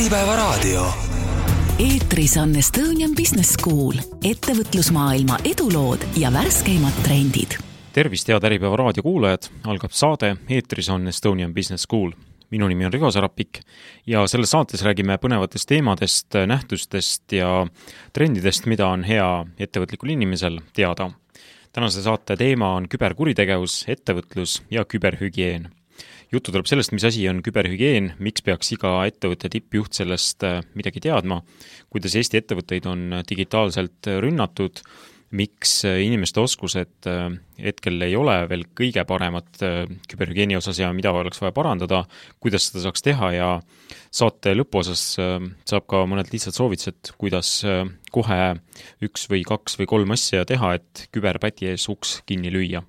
Äripäevaraadio. eetris on Estonian Business School, ettevõtlusmaailma edulood ja värskeimad trendid. tervist, head Äripäeva raadiokuulajad, algab saade Eetris on Estonian Business School. minu nimi on Rivo Sarapik ja selles saates räägime põnevatest teemadest, nähtustest ja trendidest, mida on hea ettevõtlikul inimesel teada. tänase saate teema on küberkuritegevus, ettevõtlus ja küberhügieen juttu tuleb sellest, mis asi on küberhügieen, miks peaks iga ettevõtte tippjuht sellest äh, midagi teadma, kuidas Eesti ettevõtteid on digitaalselt rünnatud, miks äh, inimeste oskused äh, hetkel ei ole veel kõige paremad küberhügieeni osas ja mida oleks vaja parandada, kuidas seda saaks teha ja saate lõpuosas saab ka mõned lihtsad soovitused, kuidas kohe üks või kaks või kolm asja teha, et küberpäti ees uks kinni lüüa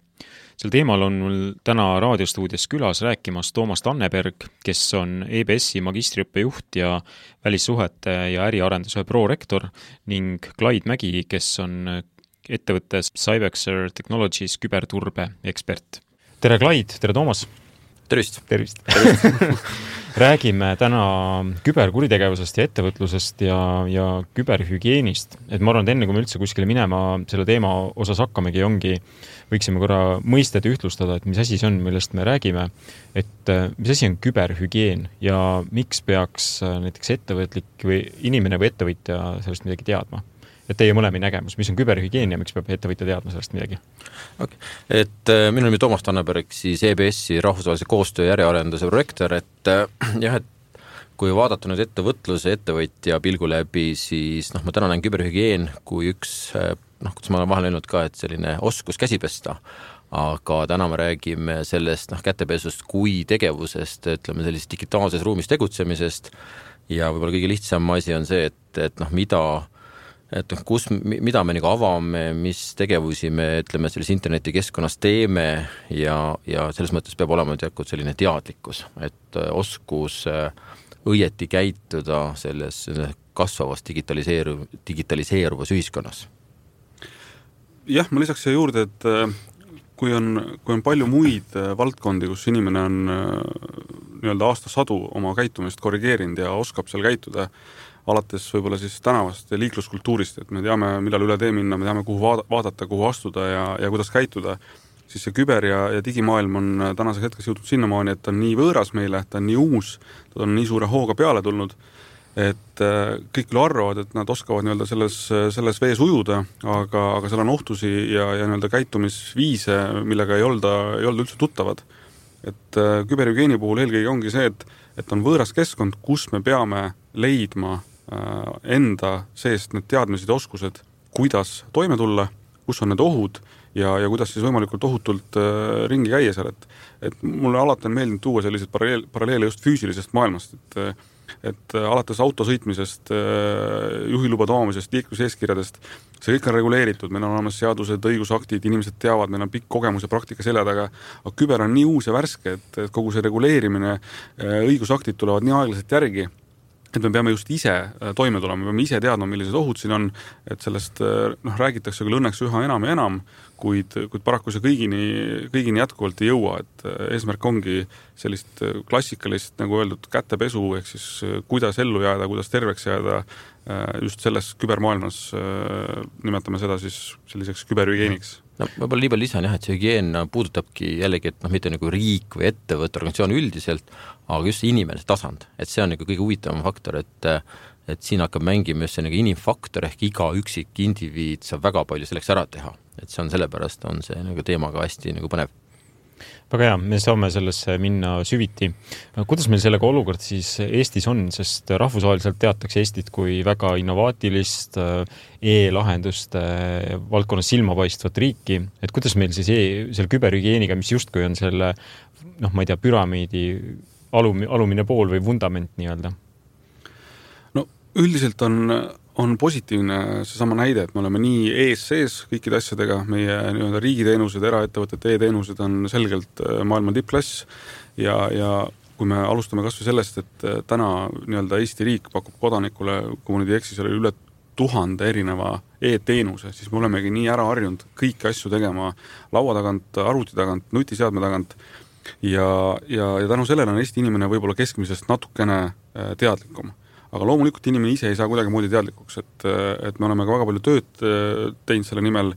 sel teemal on mul täna raadiostuudios külas rääkimas Toomas Tanneberg, kes on EBS-i magistriõppe juht ja välissuhete ja äriarenduse prorektor ning Clyde Mägi, kes on ettevõttes Cybexer Technologies küberturbe ekspert. tere, Clyde, tere, Toomas! tervist! tervist, tervist. räägime täna küberkuritegevusest ja ettevõtlusest ja, ja küberhügieenist. et ma arvan, et enne kui me üldse kuskile minema selle teema osas hakkamegi, ongi, võiksime korra mõisted ühtlustada, et mis asi see on, millest me räägime. et äh, mis asi on küberhügieen ja miks peaks äh, näiteks ettevõtlik või inimene või ettevõtja sellest midagi teadma? Et teie mõlemi nägemus, mis on küberhügieen ja miks peab ettevõtja teadma sellest midagi? okay., et äh, minu nimi Toomas Tanneberg, siis EBS-i rahvusvahelise koostöö ja äriarenduse prorektor, et äh, jah, et kui vaadata nüüd ettevõtluse ettevõtja pilgu läbi, siis noh, ma täna näen küberhügieen kui üks äh, noh, kuidas ma olen vahel öelnud ka, et selline oskus käsi pesta, aga täna me räägime sellest noh, kätepesust kui tegevusest, ütleme sellisest digitaalses ruumis tegutsemisest ja võib-olla kõige lihtsam asi on see, et, et noh, mida et noh, kus, mida me nagu avame, mis tegevusi me ütleme, selles internetikeskkonnas teeme ja, ja selles mõttes peab olema teatud selline teadlikkus, et äh, oskus äh, õieti käituda selles kasvavas digitaliseeru-, digitaliseeruvas ühiskonnas. jah, ma lisaks siia juurde, et äh, kui on, kui on palju muid valdkondi, kus inimene on nii-öelda aastasadu oma käitumist korrigeerinud ja oskab seal käituda, alates võib-olla siis tänavast ja liikluskultuurist, et me teame, millal üle tee minna, me teame, kuhu vaada, vaadata, kuhu astuda ja, ja kuidas käituda, siis see küber- ja, ja digimaailm on tänaseks hetkeks jõudnud sinnamaani, et ta on nii võõras meile, ta on nii uus, ta on nii suure hooga peale tulnud, et äh, kõik küll arvavad, et nad oskavad nii-öelda selles, selles vees ujuda, aga, aga seal on ohtusi ja, ja nii-öelda käitumisviise, millega ei olda, ei olda üldse tuttavad. et äh, küberhügieeni puhul eelkõige ongi see, et, et on võõras keskkond, kus me peame leidma Äh, enda seest need teadmised ja oskused, kuidas toime tulla, kus on need ohud ja, ja kuidas siis võimalikult ohutult äh, ringi käia seal, et et mulle alati on meeldinud tuua selliseid paralleel, paralleele just füüsilisest maailmast, et et alates auto sõitmisest, äh, juhilubade omamisest, liikluseeskirjadest, see kõik on reguleeritud, meil on olemas seadused, õigusaktid, inimesed teavad, meil on pikk kogemus ja praktika selja taga, aga küber on nii uus ja värske, et, et kogu see reguleerimine, õigusaktid tulevad nii aeglaselt järgi et me peame just ise äh, toime tulema, me peame ise teadma, millised ohud siin on, et sellest äh, noh, räägitakse küll õnneks üha enam ja enam, kuid, kuid paraku see kõigini, kõigini jätkuvalt ei jõua, et äh, eesmärk ongi sellist klassikalist, nagu öeldud, kätepesu, ehk siis kuidas ellu jääda, kuidas terveks jääda, just selles kübermaailmas nimetame seda siis selliseks küberhügieeniks no võib-olla nii palju lisan jah, et see hügieen puudutabki jällegi, et noh, mitte nagu riik või ettevõte, organisatsioon üldiselt, aga just see inimene tasand, et see on nagu kõige huvitavam faktor, et et siin hakkab mängima just see nagu inimfaktor ehk iga üksik indiviid saab väga palju selleks ära teha, et see on sellepärast, on see nagu teema ka hästi nagu põnev väga hea, me saame sellesse minna süviti. kuidas meil sellega olukord siis Eestis on, sest rahvusvaheliselt teatakse Eestit kui väga innovaatilist e-lahenduste valdkonnas silmapaistvat riiki, et kuidas meil siis e selle küberhügieeniga, mis justkui on selle noh, ma ei tea, püramiidi alum-, alumine pool või vundament nii-öelda? no üldiselt on, on positiivne seesama näide, et me oleme nii ees-sees kõikide asjadega, meie nii-öelda riigiteenused, eraettevõtete e-teenused on selgelt äh, maailma tippklass ja, ja kui me alustame kas või sellest, et äh, täna nii-öelda Eesti riik pakub kodanikule, kui ma nüüd ei eksi, seal oli üle tuhande erineva e-teenuse, siis me olemegi nii ära harjunud kõiki asju tegema laua tagant, arvuti tagant, nutiseadme tagant ja, ja, ja tänu sellele on Eesti inimene võib-olla keskmisest natukene äh, teadlikum. Aga loomulikult inimene ise ei saa kuidagimoodi teadlikuks, et, et me oleme ka väga palju tööd teinud selle nimel,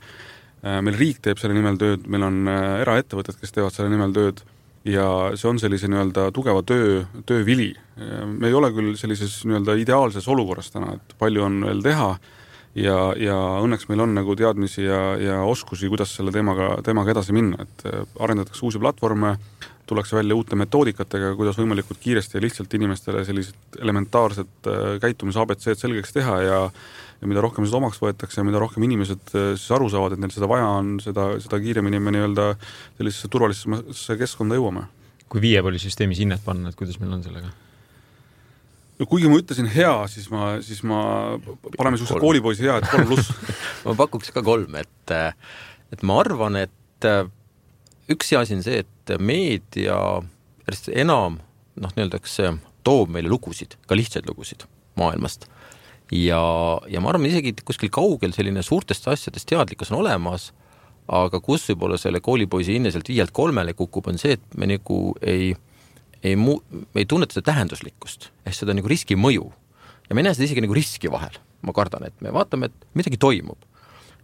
meil riik teeb selle nimel tööd, meil on eraettevõtted, kes teevad selle nimel tööd. Ja see on sellise nii-öelda tugeva töö, töö vili. me ei ole küll sellises nii-öelda ideaalses olukorras täna, et palju on veel teha. Ja, ja õnneks meil on nagu teadmisi ja, ja oskusi, kuidas selle teemaga, teemaga edasi minna, et arendatakse uusi platvorme, tullakse välja uute metoodikatega, kuidas võimalikult kiiresti ja lihtsalt inimestele sellised elementaarsed käitumise abc-d selgeks teha ja ja mida rohkem seda omaks võetakse ja mida rohkem inimesed äh, siis aru saavad, et neil seda vaja on, seda, seda kiiremini me nii-öelda sellisesse turvalisemasse keskkonda jõuame. kui viiepallisüsteemis hinnet panna, et kuidas meil on sellega? no kuigi ma ütlesin hea, siis ma, siis ma, paneme niisuguse koolipoisi hea, et kolm pluss ma pakuks ka kolm, et, et ma arvan, et äh, üks hea asi on see, et meedia järjest enam noh, nii-öelda kas toob meile lugusid, ka lihtsaid lugusid maailmast ja, ja ma arvan, isegi kuskil kaugel selline suurtest asjadest teadlikkus on olemas, aga kus võib-olla selle koolipoisi hinne sealt viielt kolmele kukub, on see, et me nagu ei, ei me ei tunneta seda tähenduslikkust, ehk seda nagu riski mõju. ja me ei näe seda isegi nagu riski vahel, ma kardan, et me vaatame, et midagi toimub.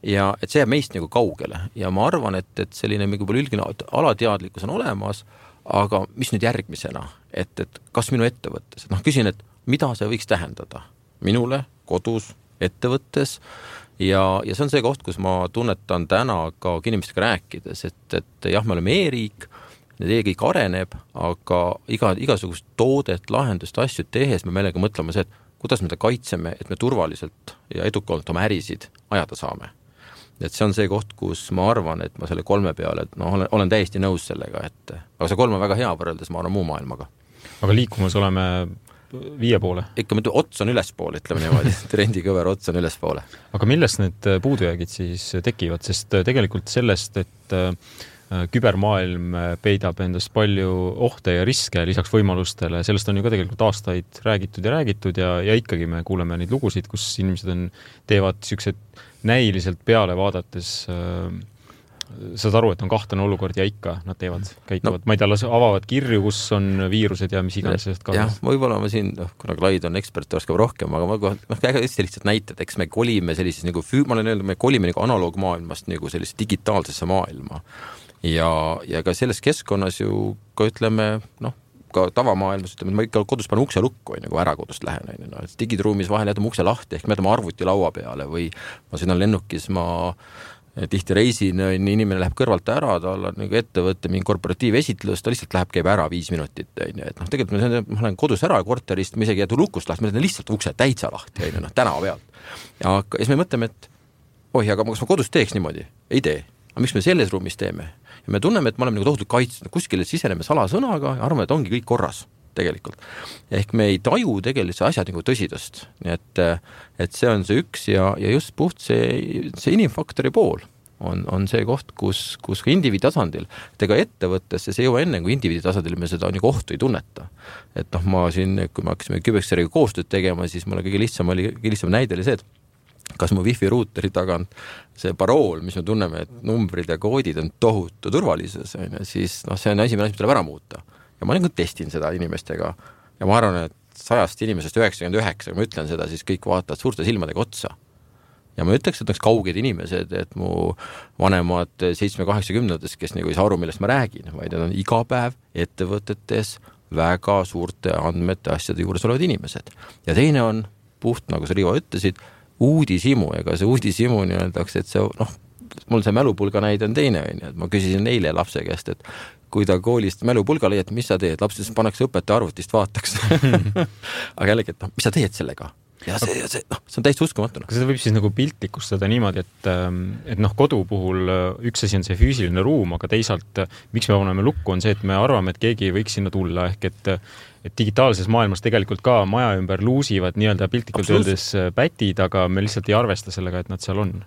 Ja et see jääb meist nagu kaugele. Ja ma arvan, et, et selline võib-olla üldine alateadlikkus on olemas, aga mis nüüd järgmisena, et, et kas minu ettevõttes, et noh, küsin, et mida see võiks tähendada minule kodus, ettevõttes? Ja, ja see on see koht, kus ma tunnetan täna ka inimestega rääkides, et, et jah, me oleme e-riik, e-kõik areneb, aga iga, igasugust toodet, lahendust, asju tehes me meelega mõtleme see, et kuidas me ta kaitseme, et me turvaliselt ja edukalt oma ärisid ajada saame. Et see on see koht, kus ma arvan, et ma selle kolme peale, et noh, olen, olen täiesti nõus sellega, et aga see kolm on väga hea võrreldes, ma arvan, muu maailmaga. aga liikumas oleme viie poole? ikka muidu ots on ülespoole, ütleme niimoodi trendikõver ots on ülespoole. aga millest need äh, puudujäägid siis äh, tekivad, sest äh, tegelikult sellest, et kübermaailm peidab endast palju ohte ja riske lisaks võimalustele, sellest on ju ka tegelikult aastaid räägitud ja räägitud ja, ja ikkagi me kuuleme neid lugusid, kus inimesed on, teevad niisugused näiliselt peale vaadates äh, saad aru, et on kahtlane olukord ja ikka nad teevad, käituvad no., ma ei tea, las avavad kirju, kus on viirused ja mis iganes sellest ka. jah, võib-olla ma siin, noh, kuna Clyde on ekspert, oskab rohkem, aga ma kohe, noh, hästi lihtsad näited, eks me kolime sellises nagu, ma olen öelnud, me kolime nagu analoogmaailmast nagu sellisesse digitaalsesse maailma. ja, ja ka selles keskkonnas ju ka ütleme, noh, ka tavamaailmas ütleme, ma ikka kodus panen ukse lukku, on ju, kui ära kodust lähen, on ju, noh, et digiruumis vahel jätame ukse lahti, ehk me jätame arvuti laua peale või ma sõidan lennukis, ma tihti reisin, on ju, inimene läheb kõrvalt ära, tal on nagu ettevõtte mingi korporatiivesitlus, ta lihtsalt läheb, käib ära viis minutit, on ju, et noh, tegelikult ma, ma olen kodus ära korterist, ma isegi ei jäta lukust lahti, ma jätan lihtsalt ukse täitsa lahti, on ju, noh, tänava pealt. ja siis me mõtleme, et oih, aga kas ma kodus teeks niimoodi? ei tee. aga miks me selles ruumis teeme? Ja me tunneme, et me oleme nagu tohutult kaitstud, kuskile siseneme salasõnaga ja arvame, et ongi kõik korras tegelikult. ehk me ei taju tegelikult asja nagu tõsidust, nii et, et see on see üks ja, ja just puht see, see inimfaktori pool on, on see koht, kus, kus ka indiviidi tasandil, et ega ettevõttesse see ei jõua enne, kui indiviidi tasandil me seda nagu ohtu ei tunneta. et noh, ma siin, kui me hakkasime Cubexeriga koostööd tegema, siis mul kõige lihtsam oli, kõige lihtsam näide oli see, et kas mu wifi ruuteri tagant see parool, mis me tunneme, et numbrid ja koodid on tohutu turvalisus, on ju, siis noh, see on esimene asi, mis tuleb ära muuta ja ma nagu testin seda inimestega ja ma arvan, et sajast inimesest üheksakümmend üheksa, kui ma ütlen seda, siis kõik vaatavad suurte silmadega otsa. ja ma ütleks, et oleks kauged inimesed, et mu vanemad seitsme-kaheksakümnendates, kes nagu ei saa aru, millest ma räägin, vaid nad on iga päev ettevõtetes väga suurte andmete, asjade juures olevad inimesed. ja teine on puht, nagu sa, Rivo, ütlesid, uudishimu, ega see uudishimu nii-öeldakse, et see noh, mul see mälupulga näide on teine, on ju, et ma küsisin eile lapse käest, et kui ta koolist mälupulga leiab, mis sa teed, laps ütles, pannakse õpetaja arvutist vaataks aga jällegi, et noh, mis sa teed sellega? ja see, see, noh, see on täiesti uskumatu. kas seda võib siis nagu piltlikustada niimoodi, et, ähm, et noh, kodu puhul äh, üks asi on see füüsiline ruum, aga teisalt äh, miks me paneme lukku, on see, et me arvame, et keegi ei võiks sinna tulla, ehk et et digitaalses maailmas tegelikult ka maja ümber luusivad nii-öelda piltlikult öeldes äh, pätid, aga me lihtsalt ei arvesta sellega, et nad seal on.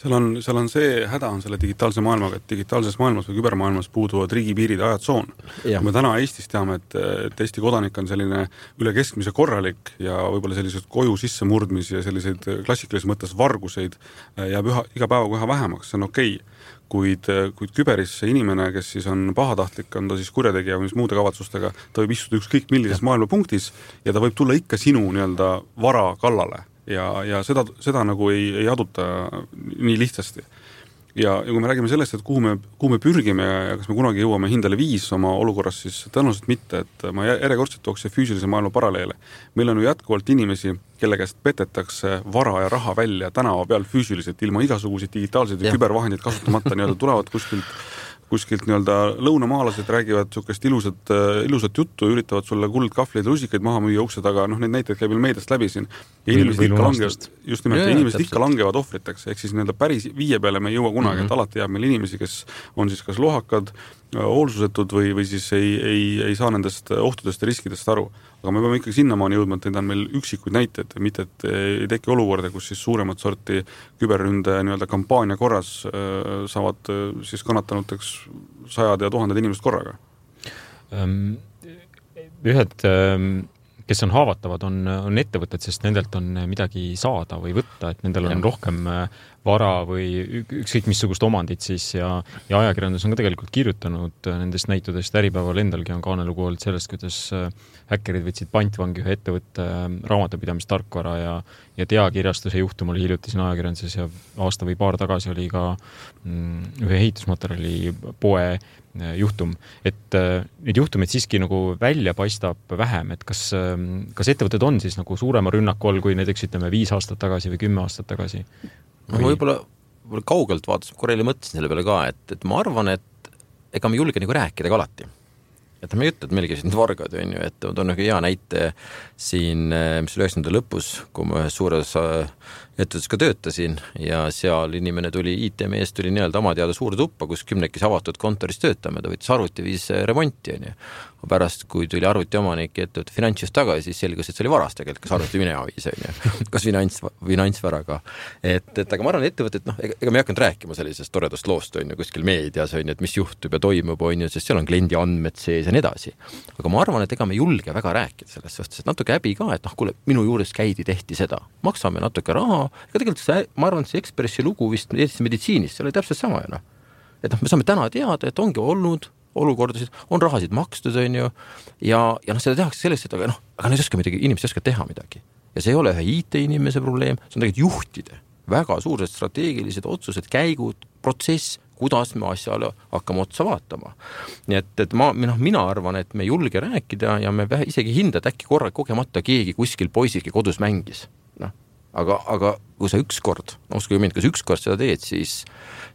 Seal on, seal on see häda on selle digitaalse maailmaga, et digitaalses maailmas või kübermaailmas puuduvad riigipiirid, ajatsoon. me täna Eestis teame, et, et Eesti kodanik on selline üle keskmise korralik ja võib-olla selliseid koju sissemurdmisi ja selliseid klassikalises mõttes varguseid äh, jääb üha, iga päevaga üha vähemaks, see on okei. okay kuid, kuid küberis see inimene, kes siis on pahatahtlik, on ta siis kurjategija või mis muude kavatsustega, ta võib istuda ükskõik millises maailma punktis ja ta võib tulla ikka sinu nii-öelda vara kallale. Ja, ja seda, seda nagu ei, ei aduta nii lihtsasti ja, ja kui me räägime sellest, et kuhu me, kuhu me pürgime ja, ja kas me kunagi jõuame hindele viis oma olukorras, siis tõenäoliselt mitte, et ma järjekordselt tooks füüsilise maailma paralleele. meil on ju jätkuvalt inimesi, kelle käest petetakse vara ja raha välja tänava peal füüsiliselt, ilma igasuguseid digitaalseid ja kübervahendeid kasutamata, nii-öelda tulevad kuskilt kuskilt nii-öelda lõunamaalased räägivad niisugust ilusat, ilusat juttu, üritavad sulle kuldkahvleid, rusikaid maha müüa ukse taga, noh, neid näiteid käib veel meediast läbi siin. ja inimesed ikka langevad, just nimelt, inimesed ikka langevad ohvriteks, ehk siis nii-öelda päris viie peale me ei jõua kunagi mm, -hmm. et alati jääb meil inimesi, kes on siis kas lohakad, hoolsusetud või, või siis ei, ei, ei saa nendest ohtudest ja riskidest aru aga me peame ikkagi sinnamaani jõudma, et neid on meil üksikuid näiteid, mitte et ei teki olukorda, kus siis suuremat sorti küberründe nii-öelda kampaania korras äh, saavad äh, siis kannatanuteks sajad ja tuhanded inimesed korraga. Ehm, ühed ehm, kes on haavatavad, on, on ettevõtted, sest nendelt on midagi saada või võtta, et nendel on ja. rohkem äh, vara või ükskõik missugust omandit siis ja, ja ajakirjandus on ka tegelikult kirjutanud äh, nendest näitudest, Äripäeval endalgi on kaanelugu olnud sellest, kuidas äh, häkkerid võtsid pantvangi ühe ettevõtte raamatupidamistarkvara ja, ja teakirjastuse juhtum oli hiljuti siin ajakirjanduses ja aasta või paar tagasi oli ka mm, ühe ehitusmaterjali poe Äh, juhtum, et äh, neid juhtumeid siiski nagu välja paistab vähem, et kas, ähm, kas ettevõtted on siis nagu suurema rünnaku all kui näiteks ütleme viis aastat tagasi või kümme aastat tagasi? No võib-olla, võib-olla kaugelt vaadates, korrali mõtlesin selle peale ka, et, et ma arvan, et ega me ei julge nagu rääkida ka alati. Et ma ei ütle, et meil käisid need vargad, on ju, et ma toon nagu hea näite siin, äh, mis oli üheksakümnenda lõpus, kui ma ühes suures ettevõttes ka töötasin ja seal inimene tuli, IT-mees tuli nii-öelda oma teada suurde tuppa, kus kümnekesi avatud kontoris töötame, ta võttis arvuti, viis remonti, on ju pärast, kui tuli arvutiomanik ettevõtte finantsist tagasi, siis selgus, et see oli varas tegelikult, kas arvuti minema viis, on ju. kas finants, finantsvaraga. et, et aga ma arvan, ettevõtted, noh, ega, me ei hakanud rääkima sellisest toredast loost, on ju, kuskil meedias, on ju, et mis juhtub ja toimub, on ju, sest seal on kliendi andmed sees ja nii edasi. aga ma arvan, et ega me ei julge väga rääkida sellest, sest natuke häbi ka, et noh, kuule, minu juures käidi, tehti seda. maksame natuke raha, ega tegelikult see, ma arvan, et see Ekspressi lugu vist Eesti meditsiinis, see oli täpselt sama ju noh. et noh, me saame täna teada, et ongi olnud olukordasid, on rahasid makstud, on ju, ja, ja noh, seda tehakse selleks, et aga noh, aga nad ei oska midagi, inimesed ei oska teha midagi. ja see ei ole ühe IT-inimese probleem, see on tegelikult juhtide väga suured strateegilised otsused, käigud, protsess, kuidas me asjale hakkame otsa vaatama. nii et, et ma, noh, mina arvan, et me ei julge rääkida ja me isegi ei hinda, et äkki korra kogemata keegi kuskil poisike kodus mängis. noh, aga, aga kui sa ükskord, no uskuge mind, kui sa ükskord seda teed, siis,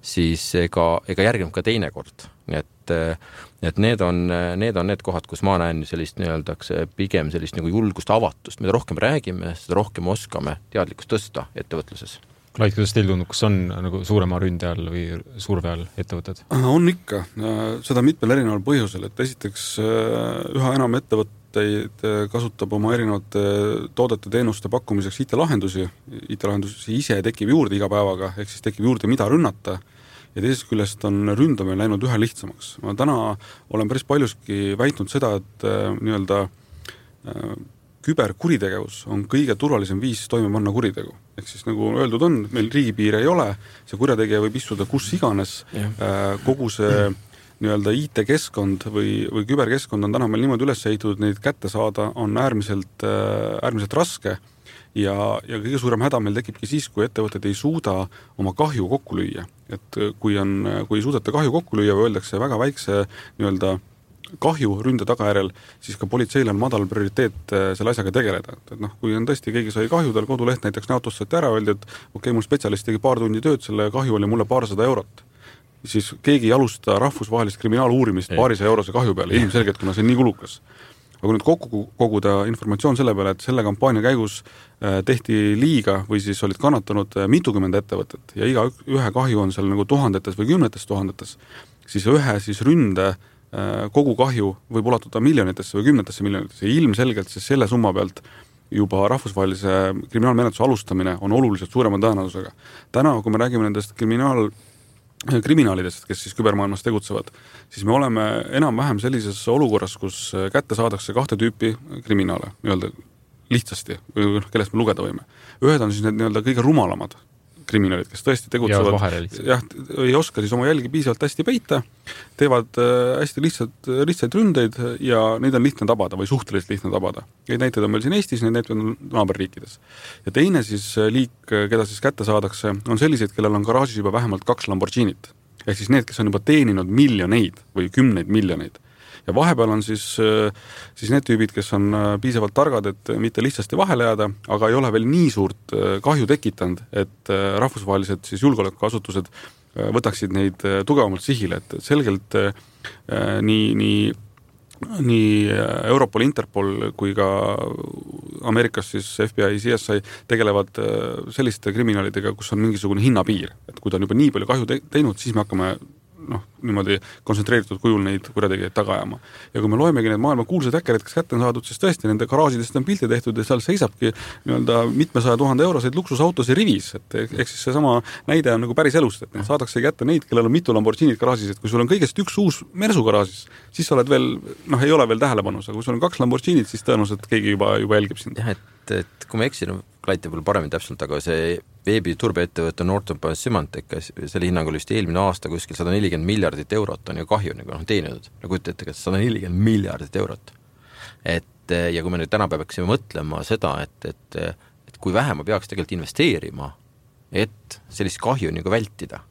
siis ega, ega järgneb ka teine kord. Nii et, et need on, need on need kohad, kus ma näen sellist nii-öelda pigem sellist nagu julgust, avatust, mida rohkem räägime, seda rohkem oskame teadlikkust tõsta ettevõtluses. Lait, kuidas teil tundub, kas on nagu suurema ründe all või surve all ettevõtted? on ikka, seda mitmel erineval põhjusel, et esiteks üha enam ettevõtteid kasutab oma erinevate toodete-teenuste pakkumiseks IT-lahendusi, IT-lahendusi ise tekib juurde iga päevaga, ehk siis tekib juurde, mida rünnata ja teisest küljest on ründamine läinud üha lihtsamaks. ma täna olen päris paljuski väitnud seda, et äh, nii-öelda äh, küberkuritegevus on kõige turvalisem viis toime panna kuritegu. ehk siis nagu öeldud on, meil riigipiire ei ole, see kurjategija võib istuda kus iganes, äh, kogu see nii-öelda IT-keskkond või, või küberkeskkond on täna meil niimoodi üles ehitatud, neid kätte saada on äärmiselt, äärmiselt raske ja, ja kõige suurem häda meil tekibki siis, kui ettevõtted ei suuda oma kahju kokku lüüa. et äh, kui on, kui ei suudeta kahju kokku lüüa või öeldakse väga väikse nii-öelda kahju ründe tagajärjel, siis ka politseil on madal prioriteet äh, selle asjaga tegeleda, et noh, kui on tõesti, keegi sai kahju, tal koduleht näiteks näotustati ära, öeldi, et okei okay,, mul spetsialist tegi paar tundi tööd, selle kahju oli mulle paarsada eurot. Siis keegi ei alusta rahvusvahelist kriminaaluurimist paarisaja eurose kahju peale, ilmselgelt, kuna see on nii kulukas. Aga kui nüüd kokku koguda informatsioon selle peale, et selle kampaania käigus äh, tehti liiga või siis olid kannatanud äh, mitukümmend ettevõtet ja iga ühe kahju on seal nagu tuhandetes või kümnetes tuhandetes, siis ühe siis ründe äh, kogukahju võib ulatuda miljonitesse või kümnetesse miljonitesse. Ja ilmselgelt siis selle summa pealt juba rahvusvahelise kriminaalmenetluse alustamine on oluliselt suurema tõenäosusega. täna, kui me räägime nendest kriminaal kriminaalidest, kes siis kübermaailmas tegutsevad, siis me oleme enam-vähem sellises olukorras, kus kätte saadakse kahte tüüpi kriminaale nii-öelda lihtsasti, noh, kellest me lugeda võime. ühed on siis need nii-öelda kõige rumalamad kriminaalid, kes tõesti tegutsevad, jah, ei oska siis oma jälgi piisavalt hästi peita, teevad äh, hästi lihtsalt, lihtsaid ründeid ja neid on lihtne tabada või suhteliselt lihtne tabada. Neid näiteid on meil siin Eestis, neid näiteid on naaberriikides. ja teine siis äh, liik, keda siis kätte saadakse, on selliseid, kellel on garaažis juba vähemalt kaks Lamborghinit. ehk siis need, kes on juba teeninud miljoneid või kümneid miljoneid ja vahepeal on siis, äh, siis need tüübid, kes on äh, piisavalt targad, et mitte lihtsasti vahele jääda, aga ei ole veel nii suurt äh, kahju tekitanud, et rahvusvahelised siis julgeolekuasutused võtaksid neid tugevamalt sihile, et selgelt nii, nii nii Europol, Interpol kui ka Ameerikas siis FBI, CSI tegelevad selliste kriminaalidega, kus on mingisugune hinnapiir, et kui ta on juba nii palju kahju te teinud, siis me hakkame noh, niimoodi kontsentreeritud kujul neid kurjategijaid taga ajama. ja kui me loemegi neid maailma kuulsaid häkkereid, kes kätte on saadud, siis tõesti nende garaažidest on pilte tehtud ja seal seisabki nii-öelda mitmesaja tuhande euroseid luksusautosid rivis, et ehk siis seesama näide on nagu päris elust, et neid saadakse kätte neid, kellel on mitu Lamborghinit garaažis, et kui sul on kõigest üks uus Mersu garaažis, siis sa oled veel noh, ei ole veel tähelepanus, aga kui sul on kaks Lamborghinit, siis tõenäoliselt keegi juba, juba jälgib sind. jah, et, et kui ma eksin, Klait võib-olla paremini täpselt, aga see veebiturbeettevõte Norton Symantec, selle hinnangul vist eelmine aasta kuskil sada nelikümmend miljardit eurot on ju kahju nagu noh, teeninud. no kujuta ette, kas sada nelikümmend miljardit eurot. et ja kui me nüüd tänapäeval peaksime mõtlema seda, et, et, et kui vähe ma peaks tegelikult investeerima, et sellist kahju nagu vältida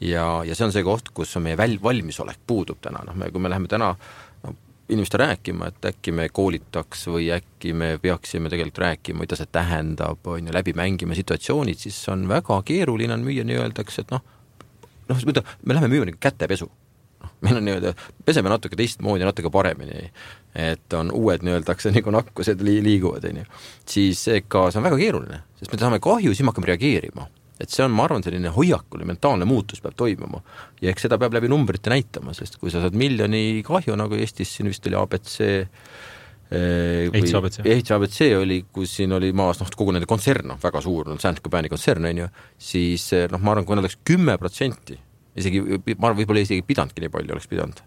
ja, ja see on see koht, kus on meie väl-, valmisolek puudub täna, noh me, kui me läheme täna inimestele rääkima, et äkki me koolitaks või äkki me peaksime tegelikult rääkima, mida see tähendab, on ju, läbi mängima situatsioonid, siis on väga keeruline on müüa nii-öeldakse, et noh, noh, me läheme müüma nagu kätepesu. noh, meil on nii-öelda, peseme natuke teistmoodi, natuke paremini, et on uued nii-öeldakse nagu nakkused li-, liiguvad, on ju. siis ega see on väga keeruline, sest me saame kahju, siis me hakkame reageerima et see on, ma arvan, selline hoiakuline mentaalne muutus peab toimuma. ja eks seda peab läbi numbrite näitama, sest kui sa saad miljoni kahju, nagu Eestis siin vist oli abc ehituse abc. ehituse abc oli, kus siin oli maas noh, kogu nende kontsern, noh väga suur, no Saint-Gobaini kontsern, on ju, siis eh, noh, ma arvan, kui nad oleks kümme protsenti, isegi ma arvan, võib-olla isegi pidanudki nii palju, oleks pidanud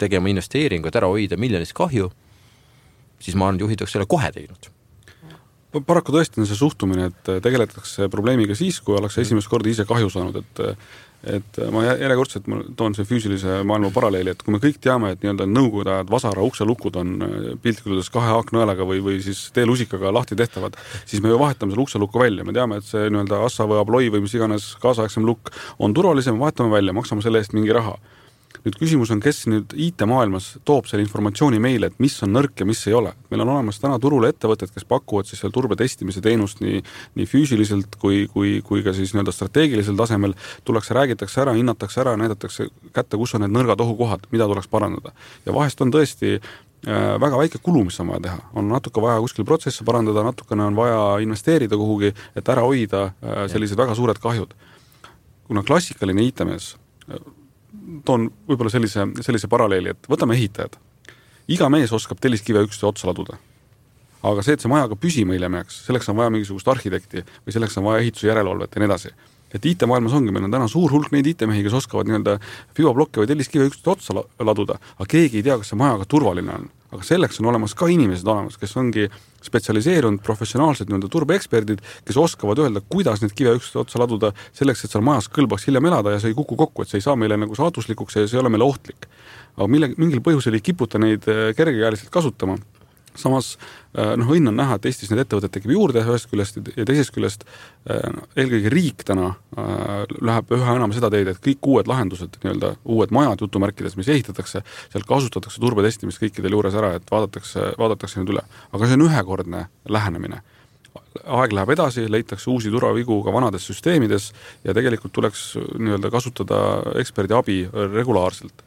tegema investeeringu, et ära hoida miljonist kahju, siis ma arvan, et juhid oleks selle kohe teinud paraku tõesti on see suhtumine, et tegeletakse probleemiga siis, kui ollakse esimest korda ise kahju saanud, et et ma järjekordselt ma toon selle füüsilise maailma paralleeli, et kui me kõik teame, et nii-öelda nõukogude ajad vasara ukselukud on piltlikult öeldes kahe aknaõelaga või, või siis teelusikaga lahti tehtavad, siis me ju vahetame selle ukselukku välja, me teame, et see nii-öelda Assa või Abloi või mis iganes kaasaegsem lukk on turvalisem, vahetame välja, maksame selle eest mingi raha nüüd küsimus on, kes nüüd IT-maailmas toob selle informatsiooni meile, et mis on nõrk ja mis ei ole. meil on olemas täna turul ettevõtted, kes pakuvad siis seal turbe testimise teenust nii, nii füüsiliselt kui, kui, kui ka siis nii-öelda strateegilisel tasemel, tullakse, räägitakse ära, hinnatakse ära, näidatakse kätte, kus on need nõrgad ohukohad, mida tuleks parandada. ja vahest on tõesti äh, väga väike kulu, mis on vaja teha, on natuke vaja kuskil protsesse parandada, natukene on vaja investeerida kuhugi, et ära hoida äh, sellised väga suured kahjud. kuna klassikaline IT-mees toon võib-olla sellise, sellise paralleeli, et võtame ehitajad. iga mees oskab telliskive üksteise otsa laduda. aga see, et see maja ka püsima hiljem jääks, selleks on vaja mingisugust arhitekti või selleks on vaja ehituse järelevalvet ja nii edasi. Et IT-maailmas ongi, meil on täna suur hulk neid IT-mehi, kes oskavad nii-öelda fiboblokke või telliskive üksteise otsa laduda, aga keegi ei tea, kas see maja ka turvaline on aga selleks on olemas ka inimesed olemas, kes ongi spetsialiseerunud professionaalsed nii-öelda turbeeksperdid, kes oskavad öelda, kuidas neid kive üksteise otsa laduda, selleks et seal majas kõlbaks hiljem elada ja see ei kuku kokku, et see ei saa meile nagu saatuslikuks ja see ei ole meile ohtlik. aga mille, mingil põhjusel ei kiputa neid eh, kergekäeliselt kasutama samas äh, noh, õnn on näha, et Eestis neid ettevõtteid tekib juurde ühest küljest ja teisest küljest äh, eelkõige riik täna äh, läheb üha enam seda teed, et kõik uued lahendused, nii-öelda uued majad jutumärkides, mis ehitatakse, seal kasutatakse turbetestimist kõikidel juures ära, et vaadatakse, vaadatakse need üle. aga see on ühekordne lähenemine aeg läheb edasi, leitakse uusi turvavigu ka vanades süsteemides ja tegelikult tuleks nii-öelda kasutada eksperdi abi regulaarselt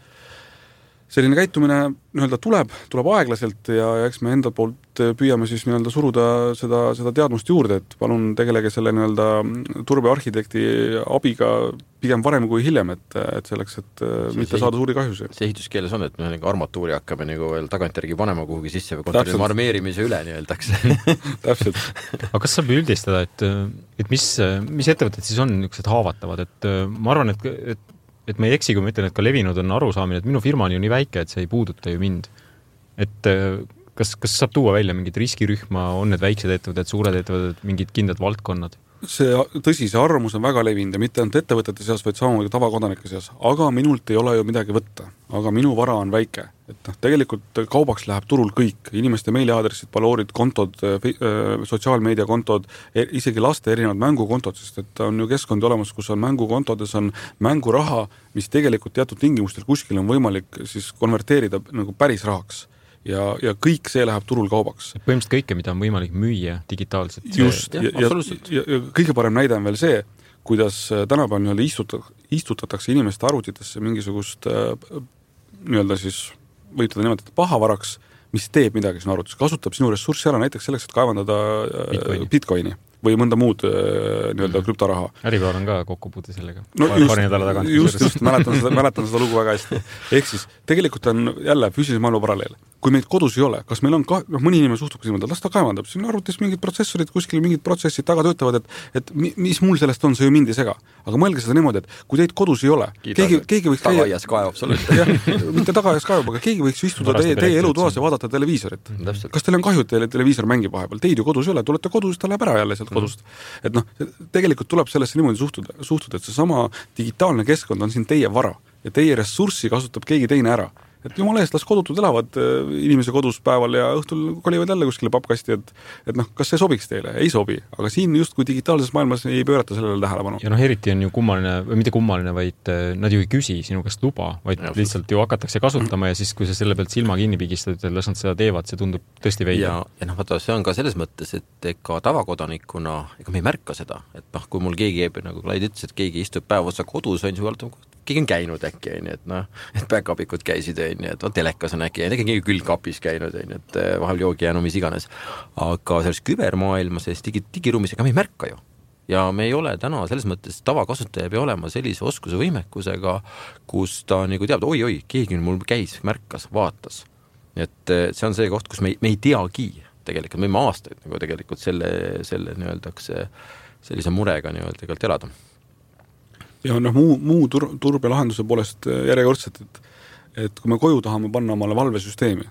selline käitumine nii-öelda tuleb, tuleb aeglaselt ja, ja eks me enda poolt püüame siis nii-öelda suruda seda, seda teadmust juurde, et palun tegelege selle nii-öelda turbearhitekti abiga pigem varem kui hiljem, et, et selleks, et see, mitte see, saada suuri kahjusid. see ehituskeeles on, et me nagu armatuuri hakkame nagu veel tagantjärgi panema kuhugi sisse või kontrollima armeerimise üle nii-öeldakse täpselt. aga kas saab üldistada, et, et mis, mis ettevõtted siis on niisugused haavatavad, et ma arvan, et, et et ma ei eksi, kui ma ütlen, et ka levinud on arusaamine, et minu firma on ju nii väike, et see ei puuduta ju mind. et äh, kas, kas saab tuua välja mingit riskirühma, on need väiksed ettevõtted, suured ettevõtted, mingid kindlad valdkonnad? see, tõsi, see arvamus on väga levinud ja mitte ainult ettevõtete seas, vaid samamoodi tavakodanike seas, aga minult ei ole ju midagi võtta. aga minu vara on väike. Et noh, tegelikult kaubaks läheb turul kõik, inimeste meiliaadressid, paloorid, kontod, sotsiaalmeediakontod, e-, isegi laste erinevad mängukontod, sest et on ju keskkondi olemas, kus on mängukontodes on mänguraha, mis tegelikult teatud tingimustel kuskil on võimalik siis konverteerida nagu päris rahaks ja, ja kõik see läheb turul kaubaks. põhimõtteliselt kõike, mida on võimalik müüa digitaalselt. just, ja, ja, ja, ja, ja kõige parem näide on veel see, kuidas äh, tänapäeval nii-öelda istuta-, istutatakse inimeste arvutitesse mingisugust äh, nii-öelda siis, võib teda nimetada pahavaraks, mis teeb midagi sinu arvutis, kasutab sinu ressurssi ära näiteks selleks, et kaevandada äh, Bitcoini, Bitcoini või mõnda muud nii-öelda mm. krüptoraha. Äripäeval on ka kokkupuude sellega no,. paari nädala tagant. just, just, mäletan seda, mäletan seda lugu väga hästi. ehk siis tegelikult on jälle füüsilise maailma paralleel kui meid kodus ei ole, kas meil on ka, noh, mõni inimene suhtub niimoodi, las ta kaevandab, siin arvutis mingid protsessorid kuskil, mingid protsessid taga töötavad, et et mi, mis mul sellest on, see ju mind ei sega. aga mõelge seda niimoodi, et kui teid kodus ei ole, keegi, keegi võiks tagaaias kaevab sulle. jah, mitte tagaaias kaevab, aga keegi võiks istuda teie, teie elutoas ja vaadata televiisorit. kas teil on kahju, et teile televiisor mängib vahepeal, teid ju kodus ei ole, tulete kodus, ta läheb ära jälle sealt kodust. et noh, tegelikult tuleb sellesse niimoodi suhtuda, suhtuda, et seesama digitaalne keskkond on siin teie vara ja teie ressurssi kasutab keegi teine ära et jumala eest, las kodutud elavad äh, inimese kodus päeval ja õhtul kolivad jälle kuskile pappkasti, et et noh, kas see sobiks teile? ei sobi. aga siin justkui digitaalses maailmas ei pöörata sellele tähelepanu. ja noh, eriti on ju kummaline, või mitte kummaline, vaid äh, nad ju ei küsi sinu käest luba, vaid ja, lihtsalt ju hakatakse kasutama ja siis, kui sa selle pealt silma kinni pigistad, et las nad seda teevad, see tundub tõesti veider. ja, ja noh, vaata, see on ka selles mõttes, et ega tavakodanikuna, ega me ei märka seda, et noh, kui mul keegi, nagu Klaid ütles, et keegi istub päev otsa kodus, on ju, keegi on käinud äkki, on ju, et noh, et back-up'ikud käisid, on ju, et on telekas on äkki, äkki keegi külgkapis käinud, on ju, et eh, vahel joogi jäänud, mis iganes. aga selles kübermaailmas, selles digi, digiruumis, ega me ei märka ju. ja me ei ole täna selles mõttes, tavakasutaja ei pea olema sellise oskuse võimekusega, kus ta nagu teab, oi-oi, keegi mul käis, märkas, vaatas. et eh, see on see koht, kus me me ei teagi tegelikult, me võime aastaid nagu tegelikult selle, selle nii-öelda sellise murega nii-öelda elada ja noh, muu, muu tur-, turbelahenduse poolest äh, järjekordselt, et et kui me koju tahame panna omale valvesüsteemi,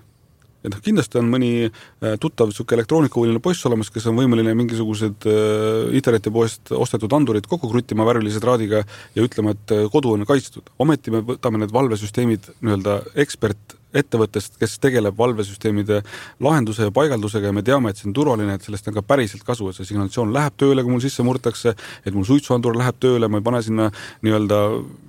et noh, kindlasti on mõni äh, tuttav niisugune elektroonikahuviline poiss olemas, kes on võimeline mingisugused äh, internetipoest ostetud andurid kokku kruttima värvilise traadiga ja ütlema, et kodu on kaitstud. ometi me võtame need valvesüsteemid nii-öelda ekspert ettevõttest, kes tegeleb valvesüsteemide lahenduse ja paigaldusega ja me teame, et see on turvaline, et sellest on ka päriselt kasu, et see signalisatsioon läheb tööle, kui mul sisse murtakse, et mul suitsuandur läheb tööle, ma ei pane sinna nii-öelda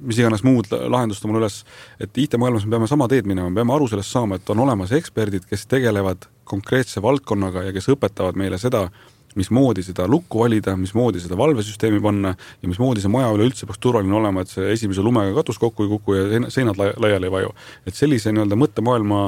mis iganes muud lahendust omale üles, et IT-maailmas me peame sama teed minema, me peame aru sellest saama, et on olemas eksperdid, kes tegelevad konkreetse valdkonnaga ja kes õpetavad meile seda, mismoodi seda lukku valida, mismoodi seda valvesüsteemi panna ja mismoodi see maja üleüldse peaks turvaline olema, et see esimese lumega katus kokku ei kuku ja seinad laiali ei vaju. et sellise nii-öelda mõttemaailma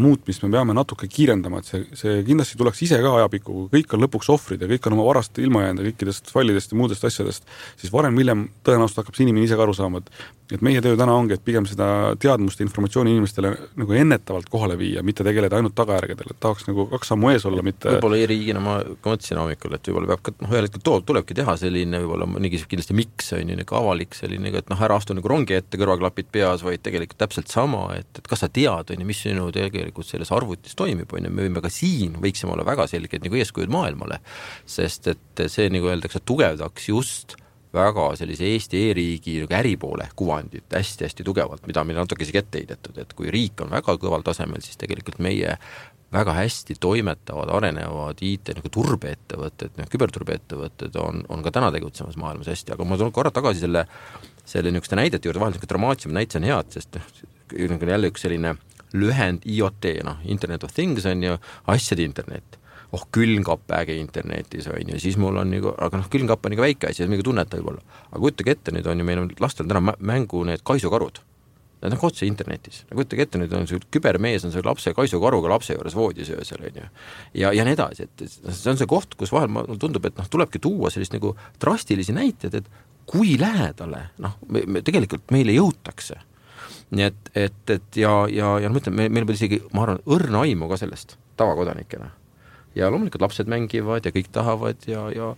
muutmist me peame natuke kiirendama, et see, see kindlasti tuleks ise ka ajapikku, kõik on lõpuks ohvrid ja kõik on oma varast ilma jäänud ja kõikidest fallidest ja muudest asjadest, siis varem-hiljem tõenäoliselt hakkab see inimene ise ka aru saama, et et meie töö täna ongi, et pigem seda teadmust ja informatsiooni inimestele nagu ennetavalt kohale viia, mitte tegeleda ainult tagajärgedel, et tahaks nagu kaks sammu ees olla, mitte võib-olla e-riigina ma ka mõtlesin hommikul, et võib-olla peab ka noh, ühel hetkel too, tulebki teha selline võib-olla mingi kindlasti miks, on ju, nagu avalik selline, et noh, ära astu nagu rongi ette, kõrvaklapid peas, vaid tegelikult täpselt sama, et, et kas sa tead, on ju, mis sinu tegelikult selles arvutis toimib, on ju, me võime ka siin, võiksime olla väga selged nagu eeskujud maailmale, sest et see, nagu öeldakse, tugevdaks just väga sellise Eesti e-riigi nagu äripoole kuvandit hästi-hästi tugevalt, mida meile natuke isegi ette heidetud, et kui riik on väga kõval tasemel, siis tegelikult meie väga hästi toimetavad, arenevad IT nagu turbeettevõtted, noh küberturbeettevõtted on, on ka täna tegutsemas maailmas hästi, aga ma tulen korra tagasi selle, selle niisuguste näidete juurde, vahel niisugune dramaatilisem näited on head, sest noh, jälle üks selline lühend IoT, noh, Internet of Things on ju asjade internet oh, külmkapp äge internetis, on ju, siis mul on nagu, aga noh, külmkapp on ikka väike asi, midagi tunneta võib-olla. aga kujutage ette, nüüd on ju meil on lastel täna mängu need kaisukarud. Need on otse internetis, kujutage ette, nüüd on see kübermees on selle lapse kaisukaruga lapse juures voodis öösel, on ju. ja, ja nii edasi, et see on see koht, kus vahel mulle tundub, et noh, tulebki tuua sellist nagu drastilisi näiteid, et kui lähedale noh, me, me tegelikult meile jõutakse nii et, et, et ja, ja, ja ma ütlen, meil, meil pole isegi, ma arvan, õrna aimu ka sellest tavakodanikena. ja loomulikult lapsed mängivad ja kõik tahavad ja, ja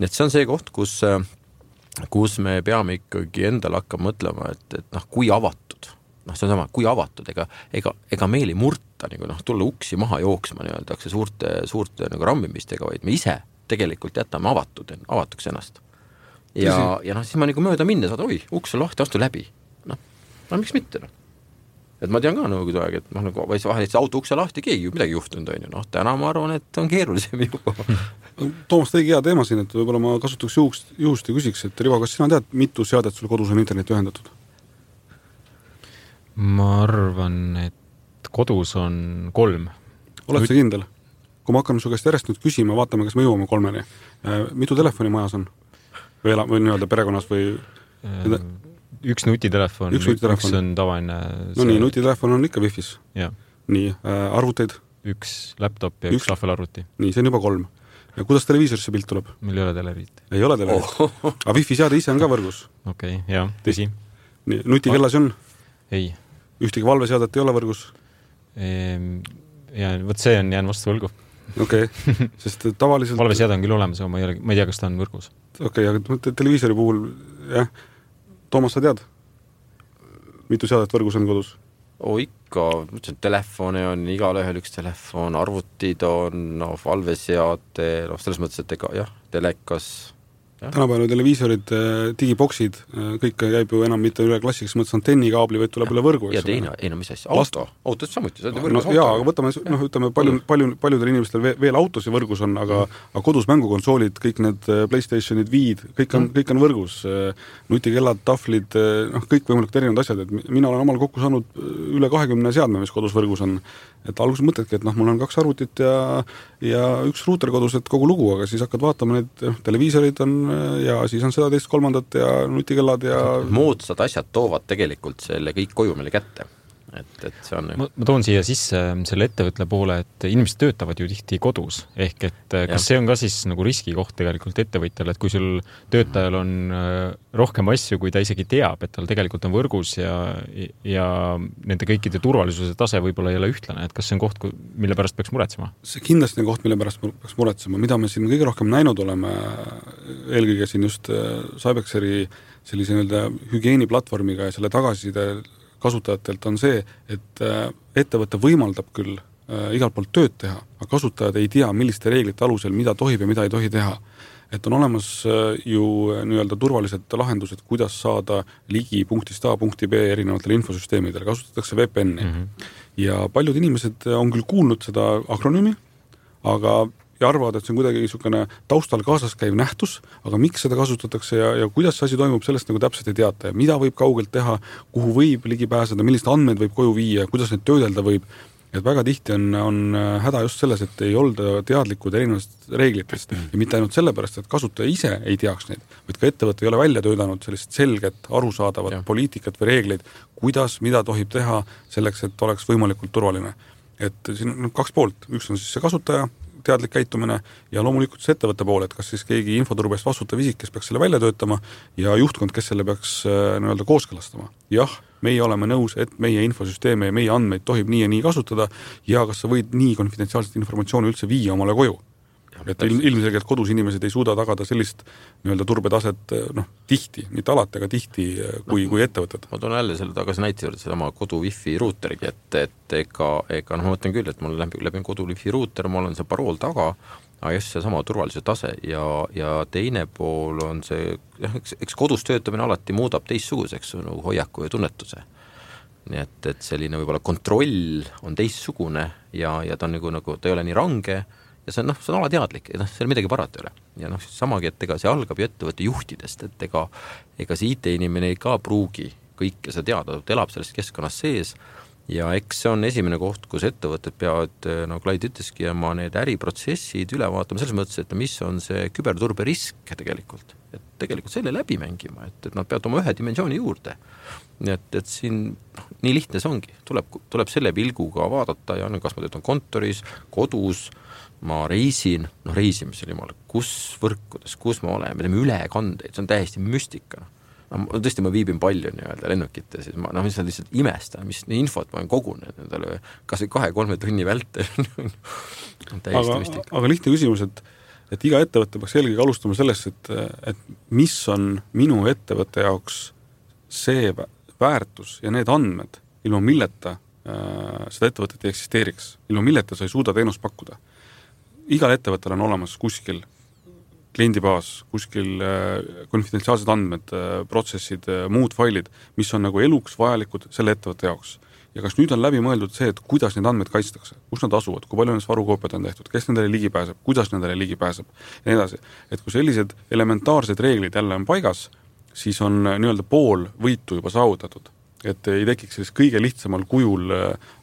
et see on see koht, kus, kus me peame ikkagi endale hakkama mõtlema, et, et noh, kui avatud, noh, see on sama, kui avatud, ega, ega, ega meil ei murta nagu noh, tulla uksi maha jooksma nii-öelda suurte, suurte nagu rammimistega, vaid me ise tegelikult jätame avatud, avatuks ennast. ja, ja noh, siis ma nagu mööda minnes oi, uks on lahti, astu läbi. No miks mitte, noh et ma tean ka nõukogude aeg, et noh, nagu vahel jättis auto ukse lahti, keegi ju midagi juhtunud, on ju, noh täna ma arvan, et on keerulisem juba Toomas tõigi hea teema siin, et võib-olla ma kasutaks juhust, juhust ja küsiks, et Rivo, kas sina tead, mitu seadet sul kodus on interneti ühendatud? ma arvan, et kodus on kolm. oled sa kindel? kui me hakkame su käest järjest nüüd küsima, vaatame, kas me jõuame kolmeni. Äh, mitu telefoni majas on? või ela-, või nii-öelda perekonnas või äh, üks nutitelefon, üks, nutitelefon. üks on tavaline no nii, nutitelefon on ikka wifi's? nii äh,, arvuteid? üks laptop ja üks, üks tahvelarvuti. nii, see on juba kolm. ja kuidas televiisorisse pilt tuleb? meil ei ole televiisorit. ei ole televiisorit oh.? aga wifi seade ise on ka võrgus? okei okay,, jah, tõsi. nii, nutikellasid on? ei. ühtegi valveseadet ei ole võrgus ehm,? ja vot see on, jään vastu võlgu okei okay., sest tavaliselt valveseade on küll olemas, aga ma ei ole, ma ei tea, kas ta on võrgus. okei okay,, aga televiisori puhul jah Toomas, sa tead, mitu seadet võrgus on kodus? oo ikka, ma ütlesin, telefone on igalühel üks telefon, arvutid on, noh, valveseade, noh, selles mõttes, et ega jah, telekas tänapäeval televiisorid, äh, digiboksid, äh, kõik käib ju enam mitte üle klassikas mõttes antennikaabli, vaid tuleb üle võrgu, eks ole. ja teine, ei no mis asja, auto, autos samuti, sa oled ju võrgus no, jaa, aga võtame, noh, ütleme palju, palju, paljudel inimestel veel, veel autosid võrgus on, aga mm. aga kodus mängukonsoolid, kõik need äh, Playstationid, Wii'd, kõik on mm., kõik on võrgus. nutikellad, tahvlid, noh, kõikvõimalikud erinevad asjad, et mina olen omal kokku saanud üle kahekümne seadme, mis kodus võrgus on et alguses mõtledki, et noh, mul on kaks arvutit ja ja üks ruuter kodus, et kogu lugu, aga siis hakkad vaatama neid, noh, televiisorid on ja siis on seda, teist, kolmandat ja nutikellad ja moodsad asjad toovad tegelikult selle kõik koju meile kätte et, et see on ma, toon siia sisse selle ettevõtte poole, et inimesed töötavad ju tihti kodus, ehk et äh, kas ja. see on ka siis nagu riskikoht tegelikult ettevõtjale, et kui sul töötajal on äh, rohkem asju, kui ta isegi teab, et tal tegelikult on võrgus ja, ja nende kõikide turvalisuse tase võib-olla ei ole ühtlane, et kas see on koht, mille pärast peaks muretsema? see kindlasti on koht, mille pärast peaks muretsema, mida me siin kõige rohkem näinud oleme, eelkõige siin just äh, Cybexeri sellise nii-öelda hügieeniplatvormiga ja selle tagasiside kasutajatelt on see, et äh, ettevõte võimaldab küll äh, igalt poolt tööd teha, aga kasutajad ei tea, milliste reeglite alusel, mida tohib ja mida ei tohi teha. et on olemas äh, ju nii-öelda turvalised lahendused, kuidas saada ligi punktist A punkti B erinevatele infosüsteemidele, kasutatakse VPN-i mm. -hmm. ja paljud inimesed on küll kuulnud seda akronüümi, aga ja arvavad, et see on kuidagi niisugune taustal kaasas käiv nähtus, aga miks seda kasutatakse ja, ja kuidas see asi toimub, sellest nagu täpselt ei teata ja mida võib kaugelt teha, kuhu võib ligi pääseda, milliseid andmeid võib koju viia, kuidas neid töödelda võib, et väga tihti on, on häda just selles, et ei olda teadlikud erinevatest reeglitest ja mitte ainult sellepärast, et kasutaja ise ei teaks neid, vaid ka ettevõte ei ole välja töötanud sellist selget, arusaadavat ja. poliitikat või reegleid, kuidas, mida tohib teha selleks, et oleks võimalikult turvaline. et siin on kaks poolt, üks on siis see kasutaja, teadlik käitumine ja loomulikult see ettevõtte pool, et kas siis keegi infoturbe eest vastutav isik, kes peaks selle välja töötama, ja juhtkond, kes selle peaks äh, nii-öelda kooskõlastama. jah, meie oleme nõus, et meie infosüsteeme ja meie andmeid tohib nii ja nii kasutada ja kas sa võid nii konfidentsiaalset informatsiooni üldse viia omale koju et ilm, ilmselgelt kodus inimesed ei suuda tagada sellist nii-öelda turbetaset noh, tihti, mitte alati, aga tihti, kui no,, kui ettevõtted. ma toon jälle selle tagasi näite juurde, sedasama kodu wifi ruuterigi, et, et ega, ega noh, ma mõtlen küll, et mul läbi, läbi kodu wifi ruuter, mul on see parool taga, aga just seesama turvalisuse tase ja, ja teine pool on see, jah, eks, eks kodus töötamine alati muudab teistsuguseks nagu hoiaku ja tunnetuse nii et, et selline võib-olla kontroll on teistsugune ja, ja ta on nagu, nagu, ta ei ole nii range ja see on noh, see on alateadlik ja noh, seal midagi parata ei ole. ja noh, samagi, et ega see algab ju ettevõtte juhtidest, et ega ega see IT-inimene ka pruugi kõike seda teada, ta elab selles keskkonnas sees ja eks see on esimene koht, kus ettevõtted peavad, nagu Klaid ütleski, oma need äriprotsessid üle vaatama selles mõttes, et mis on see küberturbe risk tegelikult. et tegelikult selle läbi mängima, et, et nad peavad oma ühe dimensiooni juurde. et, et siin noh, nii lihtne see ongi, tuleb, tuleb selle pilguga vaadata ja no kas ma töötan kontoris, kodus, ma reisin, noh reisimisel jumal, kus võrkudes, kus me oleme, me teeme ülekandeid, see on täiesti müstika. no tõesti, ma viibin palju nii-öelda lennukites, siis ma noh, lihtsalt lihtsalt imestan, mis infot ma olen kogunenud endale kas või kahe-kolme tunni vältel täiesti aga, müstika. aga lihtne küsimus, et et iga ettevõte peaks eelkõige alustama sellest, et, et mis on minu ettevõtte jaoks see väärtus ja need andmed, ilma milleta äh, seda ettevõtet ei eksisteeriks, ilma milleta sa ei suuda teenust pakkuda igal ettevõttel on olemas kuskil kliendibaas, kuskil äh, konfidentsiaalsed andmed, protsessid, muud failid, mis on nagu eluks vajalikud selle ettevõtte jaoks. ja kas nüüd on läbi mõeldud see, et kuidas neid andmeid kaitstakse, kus nad asuvad, kui palju nendest varukoopiad on tehtud, kes nendele ligi pääseb, kuidas nendele ligi pääseb ja nii edasi. et kui sellised elementaarsed reeglid jälle on paigas, siis on nii-öelda pool võitu juba saavutatud. et ei tekiks sellist kõige lihtsamal kujul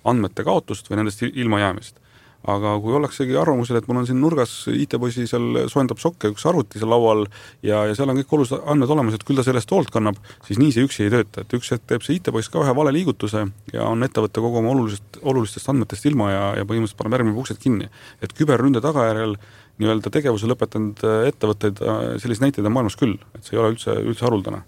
andmete kaotust või nendest ilmajäämist aga kui ollaksegi arvamusel, et mul on siin nurgas IT-poisi seal soojendab sokke üks arvuti seal laual ja, ja seal on kõik olulised andmed olemas, et küll ta sellest hoolt kannab, siis nii see üksi ei tööta, et üks hetk teeb see IT-poiss ka ühe vale liigutuse ja on ettevõte kogu oma olulisest, olulistest andmetest ilma ja, ja põhimõtteliselt paneb järgmine uksed kinni. et küberründe tagajärjel nii-öelda tegevuse lõpetanud ettevõtteid, selliseid näiteid on maailmas küll, et see ei ole üldse, üldse haruldane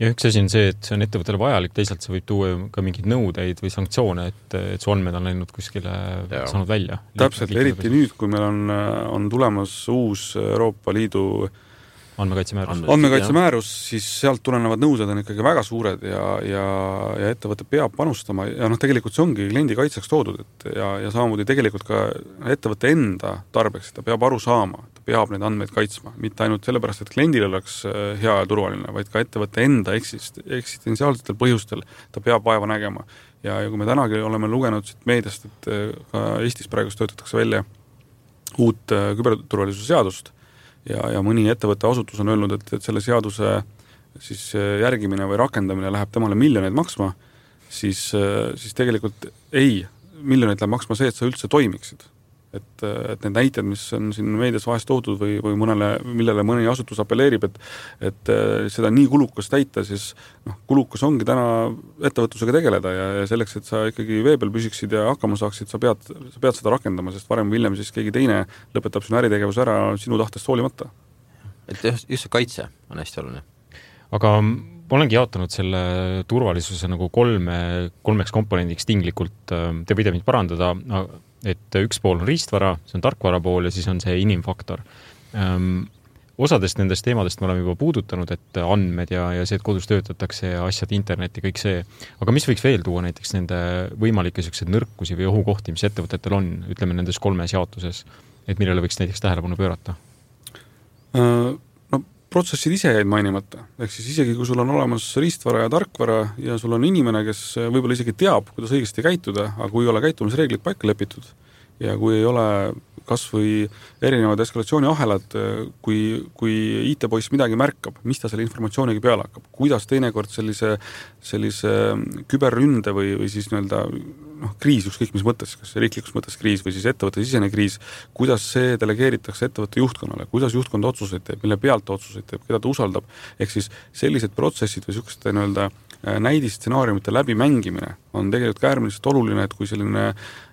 ja üks asi on see, et see on ettevõttele vajalik, teisalt see võib tuua ka mingeid nõudeid või sanktsioone, et, et su andmed on läinud kuskile, saanud välja. täpselt, eriti nüüd, kui meil on, on tulemas uus Euroopa Liidu äh, andmekaitsemäärus. andmekaitsemäärus, siis sealt tulenevad nõuded on ikkagi väga suured ja, ja, ja ettevõte peab panustama ja noh, tegelikult see ongi kliendi kaitseks toodud, et ja, ja samamoodi tegelikult ka ettevõtte enda tarbeks, ta peab aru saama, ta peab neid andmeid kaitsma, mitte ainult sellepärast, et kliendil oleks äh, hea ja turvaline, vaid ka ettevõtte enda eksist-, eksistentsiaalsetel põhjustel ta peab vaeva nägema. ja, ja kui me tänagi oleme lugenud siit meediast, et äh, ka Eestis praegu töötatakse välja uut äh, küberturvalisuse seadust, ja, ja mõni ettevõtte asutus on öelnud, et, et selle seaduse siis äh, järgimine või rakendamine läheb temale miljoneid maksma, siis, äh, siis tegelikult ei, miljoneid läheb maksma see, et sa üldse toimiksid et, et need näited, mis on siin meedias vahest toodud või, või mõnele, millele mõni asutus apelleerib, et et äh, seda nii kulukas täita, siis noh, kulukas ongi täna ettevõtlusega tegeleda ja, ja selleks, et sa ikkagi vee peal püsiksid ja hakkama saaksid, sa pead, sa pead seda rakendama, sest varem või hiljem siis keegi teine lõpetab sinu äritegevuse ära sinu tahtest hoolimata. et just, just see kaitse on hästi oluline. aga ma olengi jaotanud selle turvalisuse nagu kolme, kolmeks komponendiks tinglikult, te võite mind parandada, et üks pool on riistvara, see on tarkvara pool ja siis on see inimfaktor. Ehm, osadest nendest teemadest me oleme juba puudutanud, et andmed ja, ja see, et kodus töötatakse ja asjad, internet ja kõik see, aga mis võiks veel tuua näiteks nende võimalikke niisuguseid nõrkusi või ohukohti, mis ettevõtetel on, ütleme nendes kolmes jaotuses, et millele võiks näiteks tähelepanu pöörata? Protsessid ise jäid mainimata, ehk siis isegi kui sul on olemas riistvara ja tarkvara ja sul on inimene, kes võib-olla isegi teab, kuidas õigesti käituda, aga kui ei ole käitumisreeglid paika lepitud ja kui ei ole kas või erinevad eskalatsiooniahelad, kui, kui IT-poiss midagi märkab, mis ta selle informatsiooniga peale hakkab, kuidas teinekord sellise, sellise küberründe või, või siis nii-öelda noh, kriis ükskõik mis mõttes, kas riiklikus mõttes kriis või siis ettevõttesisene kriis, kuidas see delegeeritakse ettevõtte juhtkonnale, kuidas juhtkond otsuseid teeb, mille pealt ta otsuseid teeb, keda ta usaldab, ehk siis sellised protsessid või niisuguste nii-öelda äh, näidisstsenaariumite läbimängimine on tegelikult ka äärmiselt oluline, et kui selline,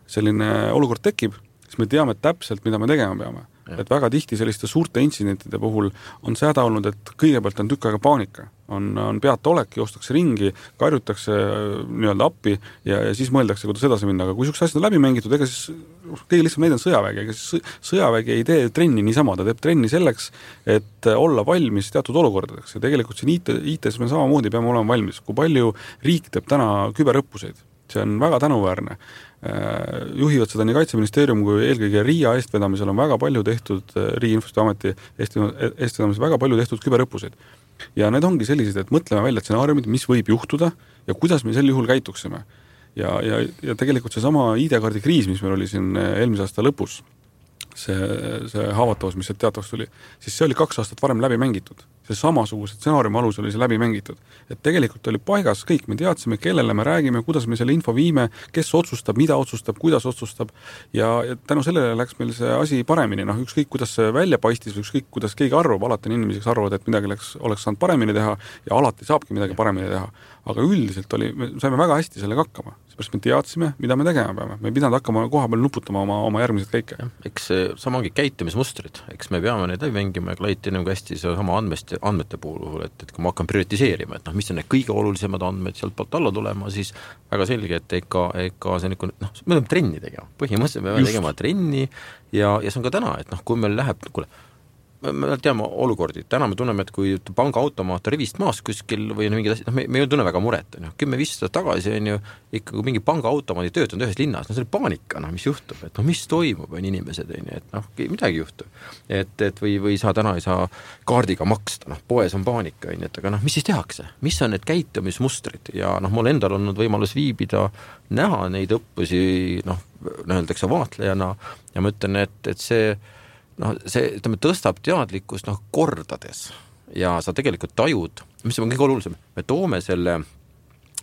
selline olukord tekib, siis me teame täpselt, mida me tegema peame. Et väga tihti selliste suurte intsidentide puhul on see häda olnud, et kõigepealt on tükk aega paanika, on, on peataolek, joostakse ringi, karjutakse äh, nii-öelda appi ja, ja siis mõeldakse, kuidas edasi minna, aga kui niisugused asjad on läbi mängitud, ega siis kõige lihtsam näide on sõjavägi, ega siis sõjavägi ei tee trenni niisama, ta teeb trenni selleks, et olla valmis teatud olukordadeks. Ja tegelikult siin IT, IT-s me samamoodi peame olema valmis, kui palju riik teeb täna küberõppuseid, see on väga tänuväärne. Äh, juhivad seda nii Kaitseministeerium kui eelkõige RIA eestvedamisel on väga palju tehtud, äh, Riigi Infosüsteemi Ameti eestvedamisel väga palju tehtud küberõppuseid. ja need ongi sellised, et mõtleme välja stsenaariumid, mis võib juhtuda ja kuidas me sel juhul käituksime. ja, ja, ja tegelikult seesama ID-kaardi kriis, mis meil oli siin äh, eelmise aasta lõpus, see, see haavatavus, mis sealt teatavaks tuli, siis see oli kaks aastat varem läbi mängitud see samasuguse stsenaariumi alusel oli see läbi mängitud. et tegelikult oli paigas kõik, me teadsime, kellele me räägime, kuidas me selle info viime, kes otsustab, mida otsustab, kuidas otsustab ja, ja tänu sellele läks meil see asi paremini, noh ükskõik, kuidas see välja paistis ükskõik, kuidas keegi arvab, alati on inimesi, kes arvavad, et midagi läks, oleks saanud paremini teha ja alati saabki midagi paremini teha. Aga üldiselt oli, me saime väga hästi sellega hakkama, seepärast me teadsime, mida me tegema peame, me ei pidanud hakkama koha peal nuputama oma, oma järgmiseid käike. eks sama ongi käitumismustrid, eks me peame neid läbi mängima ja Klait enne kui hästi sedasama andmest andmete puhul, et, et kui ma hakkan prioritiseerima, et noh, mis on need kõige olulisemad andmed sealtpoolt alla tulema, siis väga selge, et ega, ega see niisugune noh, me peame trenni tegema, põhimõtteliselt me peame Just. tegema trenni ja, ja see on ka täna, et noh, kui meil läheb, kuule, me teame olukordi, täna me tunneme, et kui pangaautomaat on rivist maas kuskil või no mingid asjad, noh, me, me ei tunne väga muret, on ju, kümme-viisteist aastat tagasi on ju ikka, kui mingi pangaautomaat ei töötanud ühes linnas, no see oli paanika, noh, mis juhtub, et noh, mis toimub, on inimesed, on ju, et noh, midagi ei juhtu. et, et või, või sa täna ei saa kaardiga maksta, noh, poes on paanika, on ju, et aga noh, mis siis tehakse, mis on need käitumismustrid? Ja noh, mul endal olnud võimalus viibida, näha neid õppusi noh, öeldakse vaatlejana ja ma ütlen, et, et see noh, see, ütleme, tõstab teadlikkust noh, kordades ja sa tegelikult tajud, mis on kõige olulisem, me toome selle,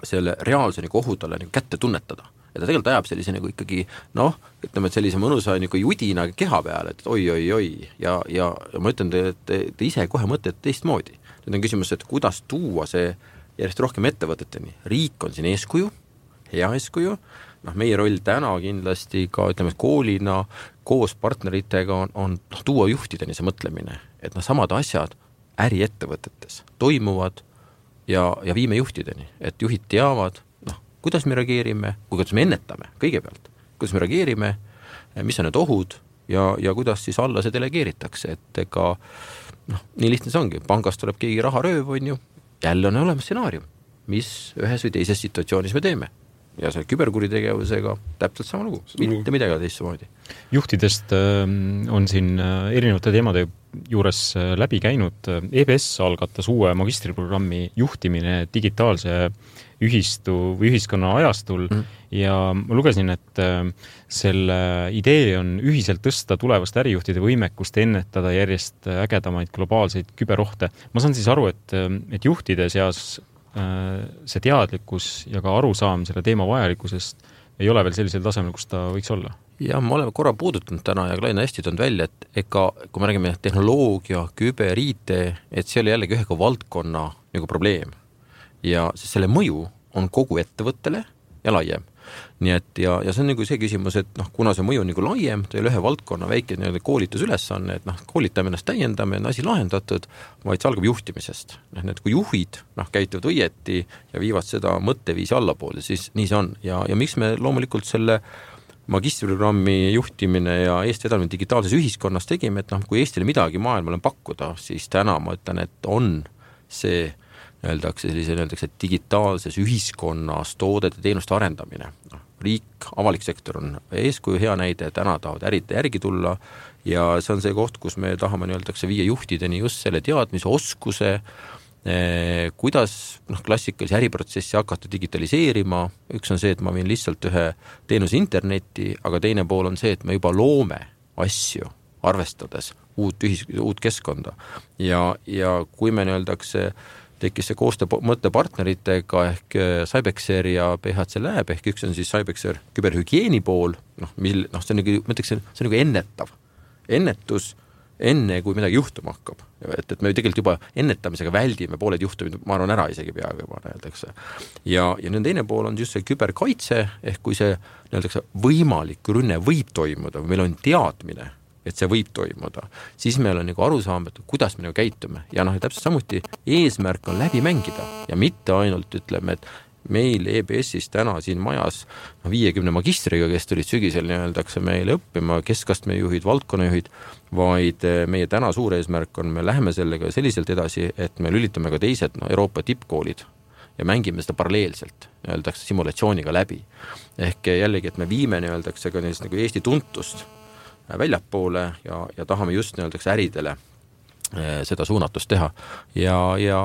selle reaalse nagu ohu talle nagu kätte tunnetada. ja ta tegelikult ajab sellise nagu ikkagi noh, ütleme, et sellise mõnusa nagu judina keha peale, et oi-oi-oi ja, ja, ja ma ütlen teile, et te, te ise kohe mõtlete teistmoodi. nüüd on küsimus, et kuidas tuua see järjest rohkem ettevõteteni, riik on siin eeskuju, hea eeskuju, noh, meie roll täna kindlasti ka ütleme, koolina koos partneritega on, on noh, tuua juhtideni see mõtlemine, et noh, samad asjad äriettevõtetes toimuvad ja, ja viime juhtideni, et juhid teavad, noh, kuidas me reageerime, kuidas me ennetame kõigepealt, kuidas me reageerime, mis on need ohud ja, ja kuidas siis alla see delegeeritakse, et ega noh, nii lihtne see ongi, pangast tuleb keegi raharööv, on ju, jälle on olemas stsenaarium, mis ühes või teises situatsioonis me teeme ja selle küberkuritegevusega täpselt sama lugu, mitte midagi teistmoodi. juhtidest ähm, on siin äh, erinevate teemade juures äh, läbi käinud, EBS algatas uue magistriprogrammi juhtimine digitaalse ühistu või ühiskonna ajastul mm. ja ma lugesin, et äh, selle idee on ühiselt tõsta tulevaste ärijuhtide võimekust ennetada järjest ägedamaid globaalseid küberohte. ma saan siis aru, et, et juhtide seas Äh, see teadlikkus ja ka arusaam selle teema vajalikkusest ei ole veel sellisel tasemel, kus ta võiks olla? jah, me oleme korra puudutanud täna ja Klein hästi toonud välja, et ega kui me räägime tehnoloogia, küber, IT, et see oli jällegi ühe valdkonna nagu probleem. ja selle mõju on kogu ettevõttele ja laiem nii et ja, ja see on nagu see küsimus, et noh, kuna see mõju on nagu laiem, ta ei ole ühe valdkonna väike nii-öelda koolitusülesanne, et noh, koolitame ennast, täiendame, on asi lahendatud, vaid see algab juhtimisest. noh, need kui juhid noh, käituvad õieti ja viivad seda mõtteviisi allapoole, siis nii see on ja, ja miks me loomulikult selle magistriprogrammi juhtimine ja eestvedamine digitaalses ühiskonnas tegime, et noh, kui Eestile midagi maailmale pakkuda, siis täna ma ütlen, et on see öeldakse sellise, öeldakse digitaalses ühiskonnas toodete-teenuste arendamine, noh, riik, avalik sektor on eeskuju, hea näide, täna tahavad ärid järgi tulla ja see on see koht, kus me tahame nii-öeldakse viia juhtideni just selle teadmise, oskuse eh,, kuidas noh, klassikalisi äriprotsessi hakata digitaliseerima, üks on see, et ma viin lihtsalt ühe teenuse internetti, aga teine pool on see, et me juba loome asju, arvestades uut ühis, uut keskkonda. ja, ja kui me nii-öeldakse äh, tekkis see koostöö mõte partneritega ehk äh, Cybexer ja PHC Lab ehk üks on siis Cybexer küberhügieeni pool, noh, mil noh, see on nagu, ma ütleks, see on nagu ennetav, ennetus enne, kui midagi juhtuma hakkab. et, et me tegelikult juba ennetamisega väldime pooled juhtumid, ma arvan, ära isegi peaaegu juba öeldakse. ja, ja nüüd teine pool on just see küberkaitse, ehk kui see nii-öelda võimalik rünne võib toimuda või meil on teadmine et see võib toimuda, siis meil on nagu arusaam, et kuidas me nagu käitume ja noh, täpselt samuti eesmärk on läbi mängida ja mitte ainult ütleme, et meil EBS-is täna siin majas noh, viiekümne magistriga, kes tulid sügisel nii-öeldakse meile õppima, keskastme juhid, valdkonnajuhid, vaid eh, meie täna suur eesmärk on, me läheme sellega selliselt edasi, et me lülitame ka teised no Euroopa tippkoolid ja mängime seda paralleelselt, öeldakse simulatsiooniga läbi. ehk jällegi, et me viime nii-öeldakse ka neist nagu Eesti tuntust väljapoole ja, ja tahame just nii-öelda äridele eh, seda suunatust teha. ja, ja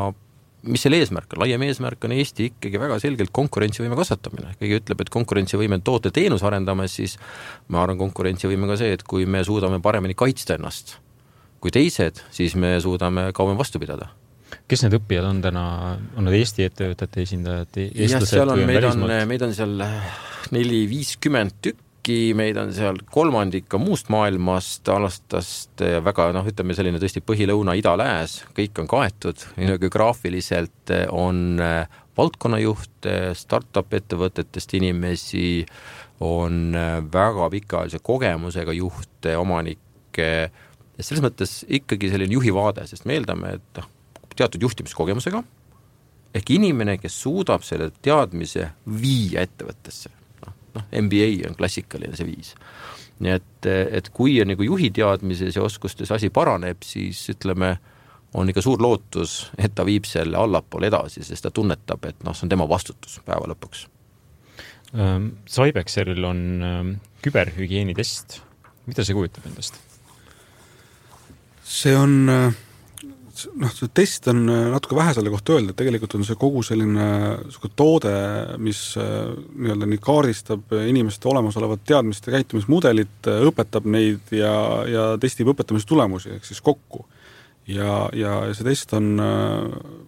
mis selle eesmärk on, laiem eesmärk on Eesti ikkagi väga selgelt konkurentsivõime kasvatamine, keegi ütleb, et konkurentsivõime on toote-teenuse arendamas, siis ma arvan, konkurentsivõime ka see, et kui me suudame paremini kaitsta ennast kui teised, siis me suudame kauem vastu pidada. Kes need õppijad on täna, on nad Eesti ettevõtete esindajad, eestlased jah, seal on, meid on, meid on seal neli-viiskümmend tükki, äkki meid on seal kolmandik ka muust maailmast, alastast väga noh, ütleme selline tõesti põhi-lõuna, ida-lääs, kõik on kaetud, geograafiliselt on äh, valdkonnajuhte, startup ettevõtetest inimesi, on väga pikaajalise kogemusega juhte, omanikke, selles mõttes ikkagi selline juhi vaade, sest me eeldame, et noh, teatud juhtimiskogemusega, ehk inimene, kes suudab selle teadmise viia ettevõttesse noh, MBA on klassikaline see viis. nii et, et kui on nagu juhi teadmises ja oskustes asi paraneb, siis ütleme, on ikka suur lootus, et ta viib selle allapoole edasi, sest ta tunnetab, et noh, see on tema vastutus päeva lõpuks. Cybexeril on küberhügieenitest, mida see kujutab endast? see on äh, noh, see test on äh, natuke vähe selle kohta öelda, et tegelikult on see kogu selline niisugune toode, mis äh, nii-öelda nii kaardistab inimeste olemasolevat teadmist ja käitumismudelit, õpetab neid ja, ja testib õpetamise tulemusi, ehk siis kokku. ja, ja see test on,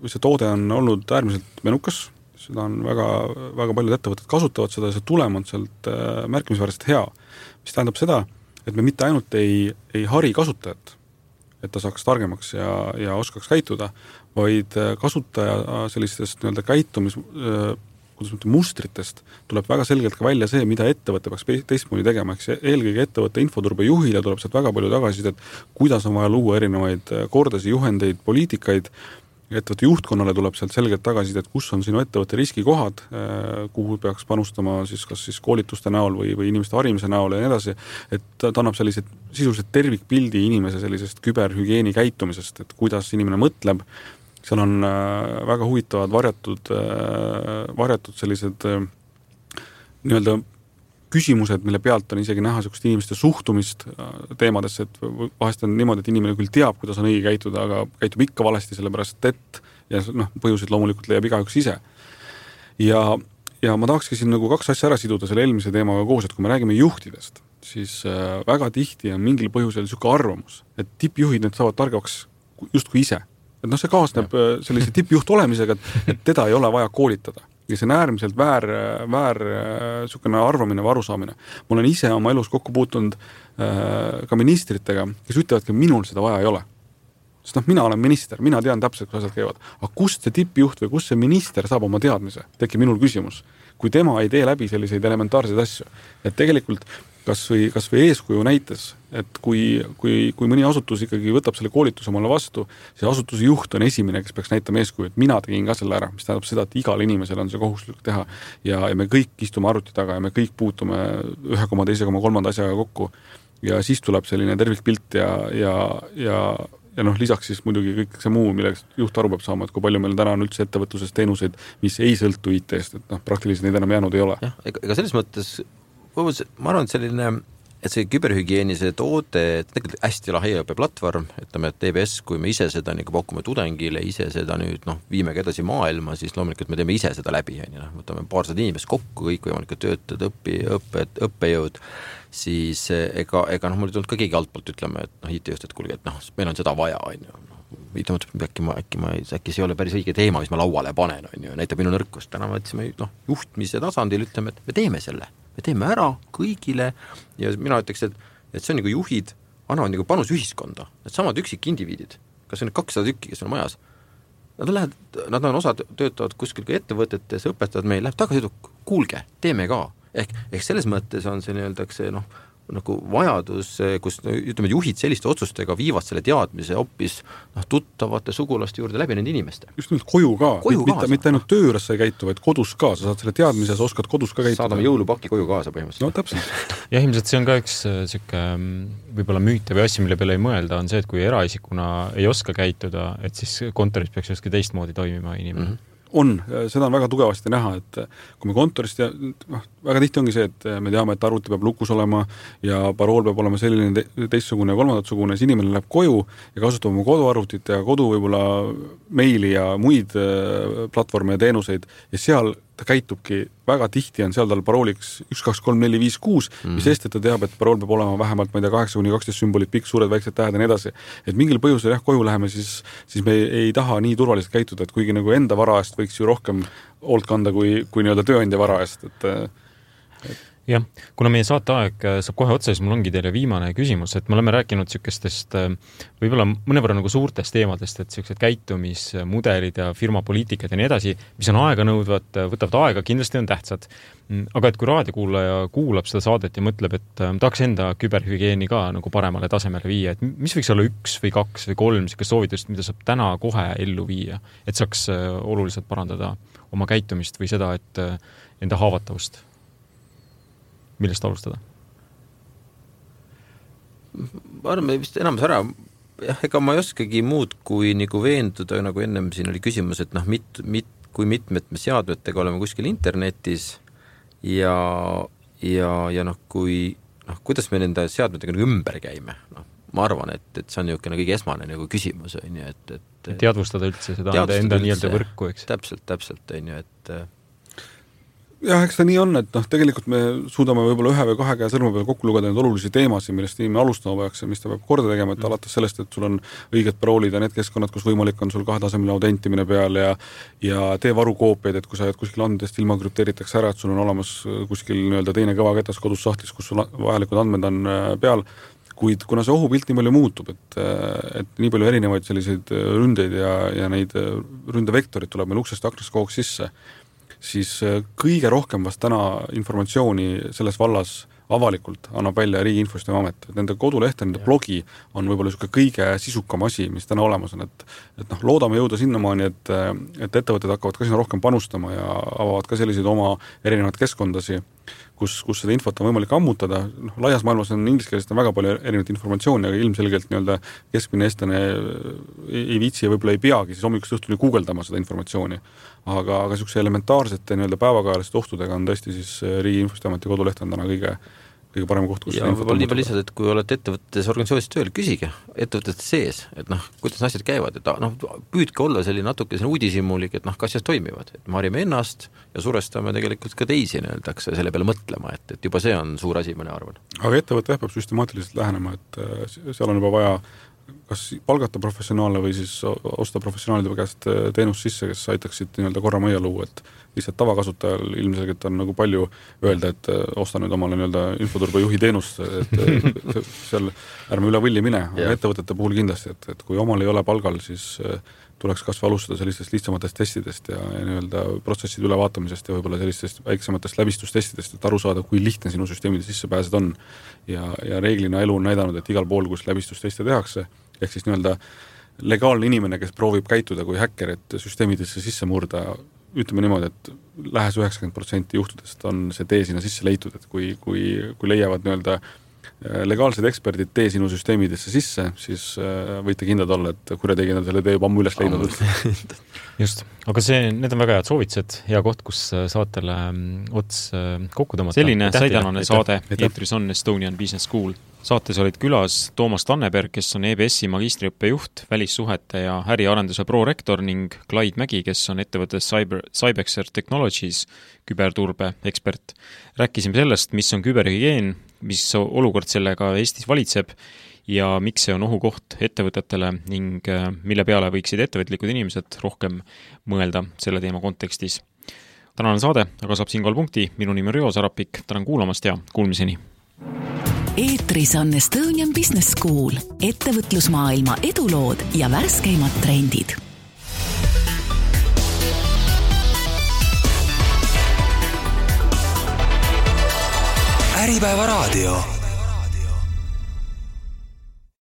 või see toode on olnud äärmiselt menukas, seda on väga, väga paljud ettevõtted kasutavad seda ja see tulem on sealt märkimisväärselt hea. mis tähendab seda, et me mitte ainult ei, ei hari kasutajat, et ta saaks targemaks ja, ja oskaks käituda, vaid äh, kasutaja äh, sellistest nii-öelda käitumis äh, kuidas ma ütlen, mustritest tuleb väga selgelt ka välja see, mida ettevõte peaks teistmoodi tegema, eks eelkõige ettevõtte infoturbe juhile tuleb sealt väga palju tagasisidet, kuidas on vaja luua erinevaid kordasid, juhendeid, poliitikaid ettevõtte juhtkonnale tuleb sealt selgelt tagasisidet, kus on sinu ettevõtte riskikohad, äh, kuhu peaks panustama siis kas siis koolituste näol või, või inimeste harimise näol ja nii edasi, et ta annab sellise sisuliselt tervikpildi inimese sellisest küberhügieeni käitumisest, et kuidas inimene mõtleb, seal on äh, väga huvitavad varjatud, äh, varjatud sellised nii-öelda küsimused, mille pealt on isegi näha niisugust inimeste suhtumist äh, teemadesse, et vahest on niimoodi, et inimene küll teab, kuidas on õige käituda, aga käitub ikka valesti, sellepärast et ja noh, põhjuseid loomulikult leiab igaüks ise. ja, ja ma tahakski siin nagu kaks asja ära siduda selle eelmise teemaga koos, et kui me räägime juhtidest, siis äh, väga tihti on mingil põhjusel niisugune arvamus, et tippjuhid, need saavad targemaks justkui ise. et noh, see kaasneb. Äh, sellise tippjuht olemisega, et teda ei ole vaja koolitada ja see on äärmiselt väär, väär niisugune arvamine või arusaamine. ma olen ise oma elus kokku puutunud äh, ka ministritega, kes ütlevadki, minul seda vaja ei ole. sest noh, mina olen minister, mina tean täpselt, kuidas asjad käivad. aga kust see tippjuht või kust see minister saab oma teadmise, tekib minul küsimus. Kui tema ei tee läbi selliseid elementaarseid asju, et tegelikult kas või, kas või eeskuju näites, et kui, kui, kui mõni asutus ikkagi võtab selle koolituse omale vastu, see asutuse juht on esimene, kes peaks näitama eeskuju, et mina tegin ka selle ära, mis tähendab seda, et igal inimesel on see kohustuslik teha. ja, ja me kõik istume arvuti taga ja me kõik puutume ühe koma, teise koma, kolmanda asjaga kokku. ja siis tuleb selline tervikpilt ja, ja, ja ja noh, lisaks siis muidugi kõik see muu, millest juht aru peab saama, et kui palju meil täna on üldse ettevõtluses teenuseid, mis ei sõltu IT-st, et noh, praktiliselt neid enam jäänud ei ole. jah, ega selles mõttes ma arvan, et selline et see küberhügieeni see toode, tegelikult hästi lahe õppeplatvorm, ütleme, et TBS, kui me ise seda nagu pakume tudengile, ise seda nüüd noh, viime ka edasi maailma, siis loomulikult me teeme ise seda läbi, on ju, noh, võtame paarsada inimest kokku, kõikvõimalikud töötajad, õpi, õpped, õppejõud, siis ega, ega noh, mul ei tulnud ka keegi altpoolt ütlema, et noh, IT-juht, et kuulge, et noh, meil on seda vaja, on ju, ütleme, et äkki ma, äkki ma, äkki see ei ole päris õige teema, mis ma lauale panen, on ju, näitab minu nõrkust, täna me võtsime noh, juhtimise tasandil ütleme, et me teeme selle me teeme ära kõigile ja mina ütleks, et, et see on nagu juhid annavad nagu panus ühiskonda, needsamad üksikindiviidid, kas või need kakssada tükki, kes on majas, nad lähevad, nad on osad, töötavad kuskil ka ettevõtetes, õpetavad meil, läheb tagasi, ütleb kuulge, teeme ka. ehk, ehk selles mõttes on see nii-öelda see noh, nagu vajadus, kus ütleme, juhid selliste otsustega viivad selle teadmise hoopis noh, tuttavate sugulaste juurde läbi nende inimeste. just nimelt koju ka, mitte, mitte ainult töö juures sa ei käitu, vaid kodus ka, sa saad selle teadmise, sa oskad kodus ka käituda. saadame jõulupaki koju kaasa põhimõtteliselt. no täpselt. jah, ilmselt see on ka üks niisugune äh, mm, võib-olla müüte või asju, mille peale ei mõelda, on see, et kui eraisikuna ei oska käituda, et siis kontoris peaks justkui teistmoodi toimima inimene mm. -hmm on, seda on väga tugevasti näha, et kui me kontorist ja noh, väga tihti ongi see, et me teame, et arvuti peab lukus olema ja parool peab olema selline te teistsugune ja kolmandatsugune, siis inimene läheb koju ja kasutab oma koduarvutit ja kodu võib-olla meili ja muid äh, platvorme ja teenuseid ja seal ta käitubki, väga tihti on seal tal parooliks üks, kaks, kolm, neli, viis, kuus, mis mhm. sest, et ta teab, et parool peab olema vähemalt, ma ei tea, kaheksa kuni kaksteist sümbolit pikk, suured, väiksed tähed ja nii edasi. et mingil põhjusel jah, koju läheme, siis, siis me ei, ei taha nii turvaliselt käituda, et kuigi nagu enda vara eest võiks ju rohkem hoolt kanda kui, kui nii-öelda tööandja vara eest, et et jah, kuna meie saateaeg äh, saab kohe otsa, siis mul ongi teile viimane küsimus, et me oleme rääkinud niisugustest äh, võib-olla mõnevõrra nagu suurtest teemadest, et niisugused käitumismudelid ja firma poliitikad ja nii edasi, mis on aeganõudvad, võtavad aega, kindlasti on tähtsad. Mm, aga et kui raadiokuulaja kuulab seda saadet ja mõtleb, et äh, tahaks enda küberhügieeni ka nagu paremale tasemele viia, et mis võiks olla üks või kaks või kolm niisugust soovitust, mida saab täna kohe ellu viia, et saaks oluliselt parandada oma käitumist või seda, et enda haavatavust millest alustada? ma arvan, me vist enamus ära, jah, ega ma ei oskagi muud kui nagu veenduda, nagu ennem siin oli küsimus, et noh, mit-, mit-, kui mitmed me seadmetega oleme kuskil internetis ja, ja, ja noh, kui noh, kuidas me nende seadmetega nagu ümber käime, noh, ma arvan, et, et see on niisugune kõige esmane nagu küsimus, on ju, et, et teadvustada üldse seda enda, nii-öelda võrku, eks? täpselt, täpselt, on ju, et jah, eks ta nii on, et noh, tegelikult me suudame võib-olla ühe või kahe käe sõrme peal kokku lugeda neid olulisi teemasid, millest inimene alustama peaks ja mis ta peab korda tegema, et alates sellest, et sul on õiged paroolid ja need keskkonnad, kus võimalik on sul kahetasemeline autentimine peal ja ja tee varukoopiaid, et kui sa jääd kuskil andmetest ilma, krüpteeritakse ära, et sul on olemas kuskil nii-öelda teine kõvaketas kodus sahtlis, kus sul vajalikud andmed on äh, peal, kuid kuna see ohupilt nii palju muutub, et, äh, et nii palju erinevaid selliseid äh, ründeid ja, ja neid ründevektorid tuleb meil uksest aknast kogu aeg sisse, siis äh, kõige rohkem vast täna informatsiooni selles vallas avalikult annab välja Riigi Infosüsteemi Amet, et nende koduleht ja nende blogi on võib-olla niisugune kõige sisukam asi, mis täna olemas on, et et noh, loodame jõuda sinnamaani, et et ettevõtted hakkavad ka sinna rohkem panustama ja avavad ka selliseid oma erinevaid keskkondasi, kus, kus seda infot on võimalik ammutada, noh laias maailmas on inglise keeles on väga palju erinevat informatsiooni, aga ilmselgelt nii-öelda keskmine eestlane ei, viitsi ja võib-olla ei peagi siis hommikust õhtuni guugeldama seda informatsiooni. Aga, aga niisuguse elementaarsete nii-öelda päevakajalisete ohtudega on tõesti siis äh, Riigi Infosüsteemi Ameti koduleht on täna kõige kõige parem koht, kus ja võib-olla nii palju lihtsalt, et kui olete ettevõttes, organisatsioonis tööl, küsige. Ettevõtete sees, et noh, kuidas asjad käivad, et noh, püüdke olla selline natuke selline uudishimulik, et noh, kas asjad toimivad, et me harime ennast ja survestame tegelikult ka teisi nii-öelda, eks selle peale mõtlema, et, et juba see on suur asi, mina arvan. aga ettevõte jah, peab süstemaatiliselt lähenema, et äh, seal on juba vaja kas palgata professionaale või siis osta professionaalide käest äh, teenust sisse, kes aitaksid nii-öelda korra majja luua, et lihtsalt tavakasutajal ilmselgelt on nagu palju öelda, et äh, osta nüüd omale nii-öelda infoturbe juhi teenust, et äh, seal ärme üle võlli mine, aga ettevõtete puhul kindlasti, et, et kui omal ei ole palgal, siis tuleks kas või alustada sellistest lihtsamatest testidest ja, ja nii-öelda protsesside ülevaatamisest ja võib-olla sellistest väiksematest läbistustestidest, et aru saada, kui lihtne sinu süsteemide sisse pääseda on. ja, ja reeglina elu on näidanud, et igal pool, kus läbistusteste tehakse, ehk siis nii-öelda legaalne inimene, kes proovib käituda kui häkker, et süsteemidesse sisse murda, ütleme niimoodi, et lähes üheksakümmend protsenti juhtudest on see tee sinna sisse leitud, et kui, kui, kui leiavad nii-öelda äh, legaalsed eksperdid tee sinu süsteemidesse sisse, siis äh, võite kindlad olla, et kurjategijad on selle tee juba ammu üles leidnud. just, aga see, need on väga head soovitused, hea koht, kus äh, saatele mm, ots kokku tõmmata. selline sai tänane saade, eetris on Estonian Business School. saates olid külas Toomas Tanneberg, kes on EBS-i magistriõppe juht, välissuhete ja äriarenduse prorektor ning Clyde Mägi, kes on ettevõttes Cyber, Cybexer Technologies küberturbe ekspert. rääkisime sellest, mis on küberhügieen, mis olukord sellega Eestis valitseb ja miks see on ohukoht ettevõtetele ning äh, mille peale võiksid ettevõtlikud inimesed rohkem mõelda selle teema kontekstis. tänane saade aga saab siinkohal punkti, minu nimi on Rivo Sarapik, tänan kuulamast ja kuulmiseni! eetris on Estonian Business School, ettevõtlusmaailma edulood ja värskeimad trendid Äripäevaraadio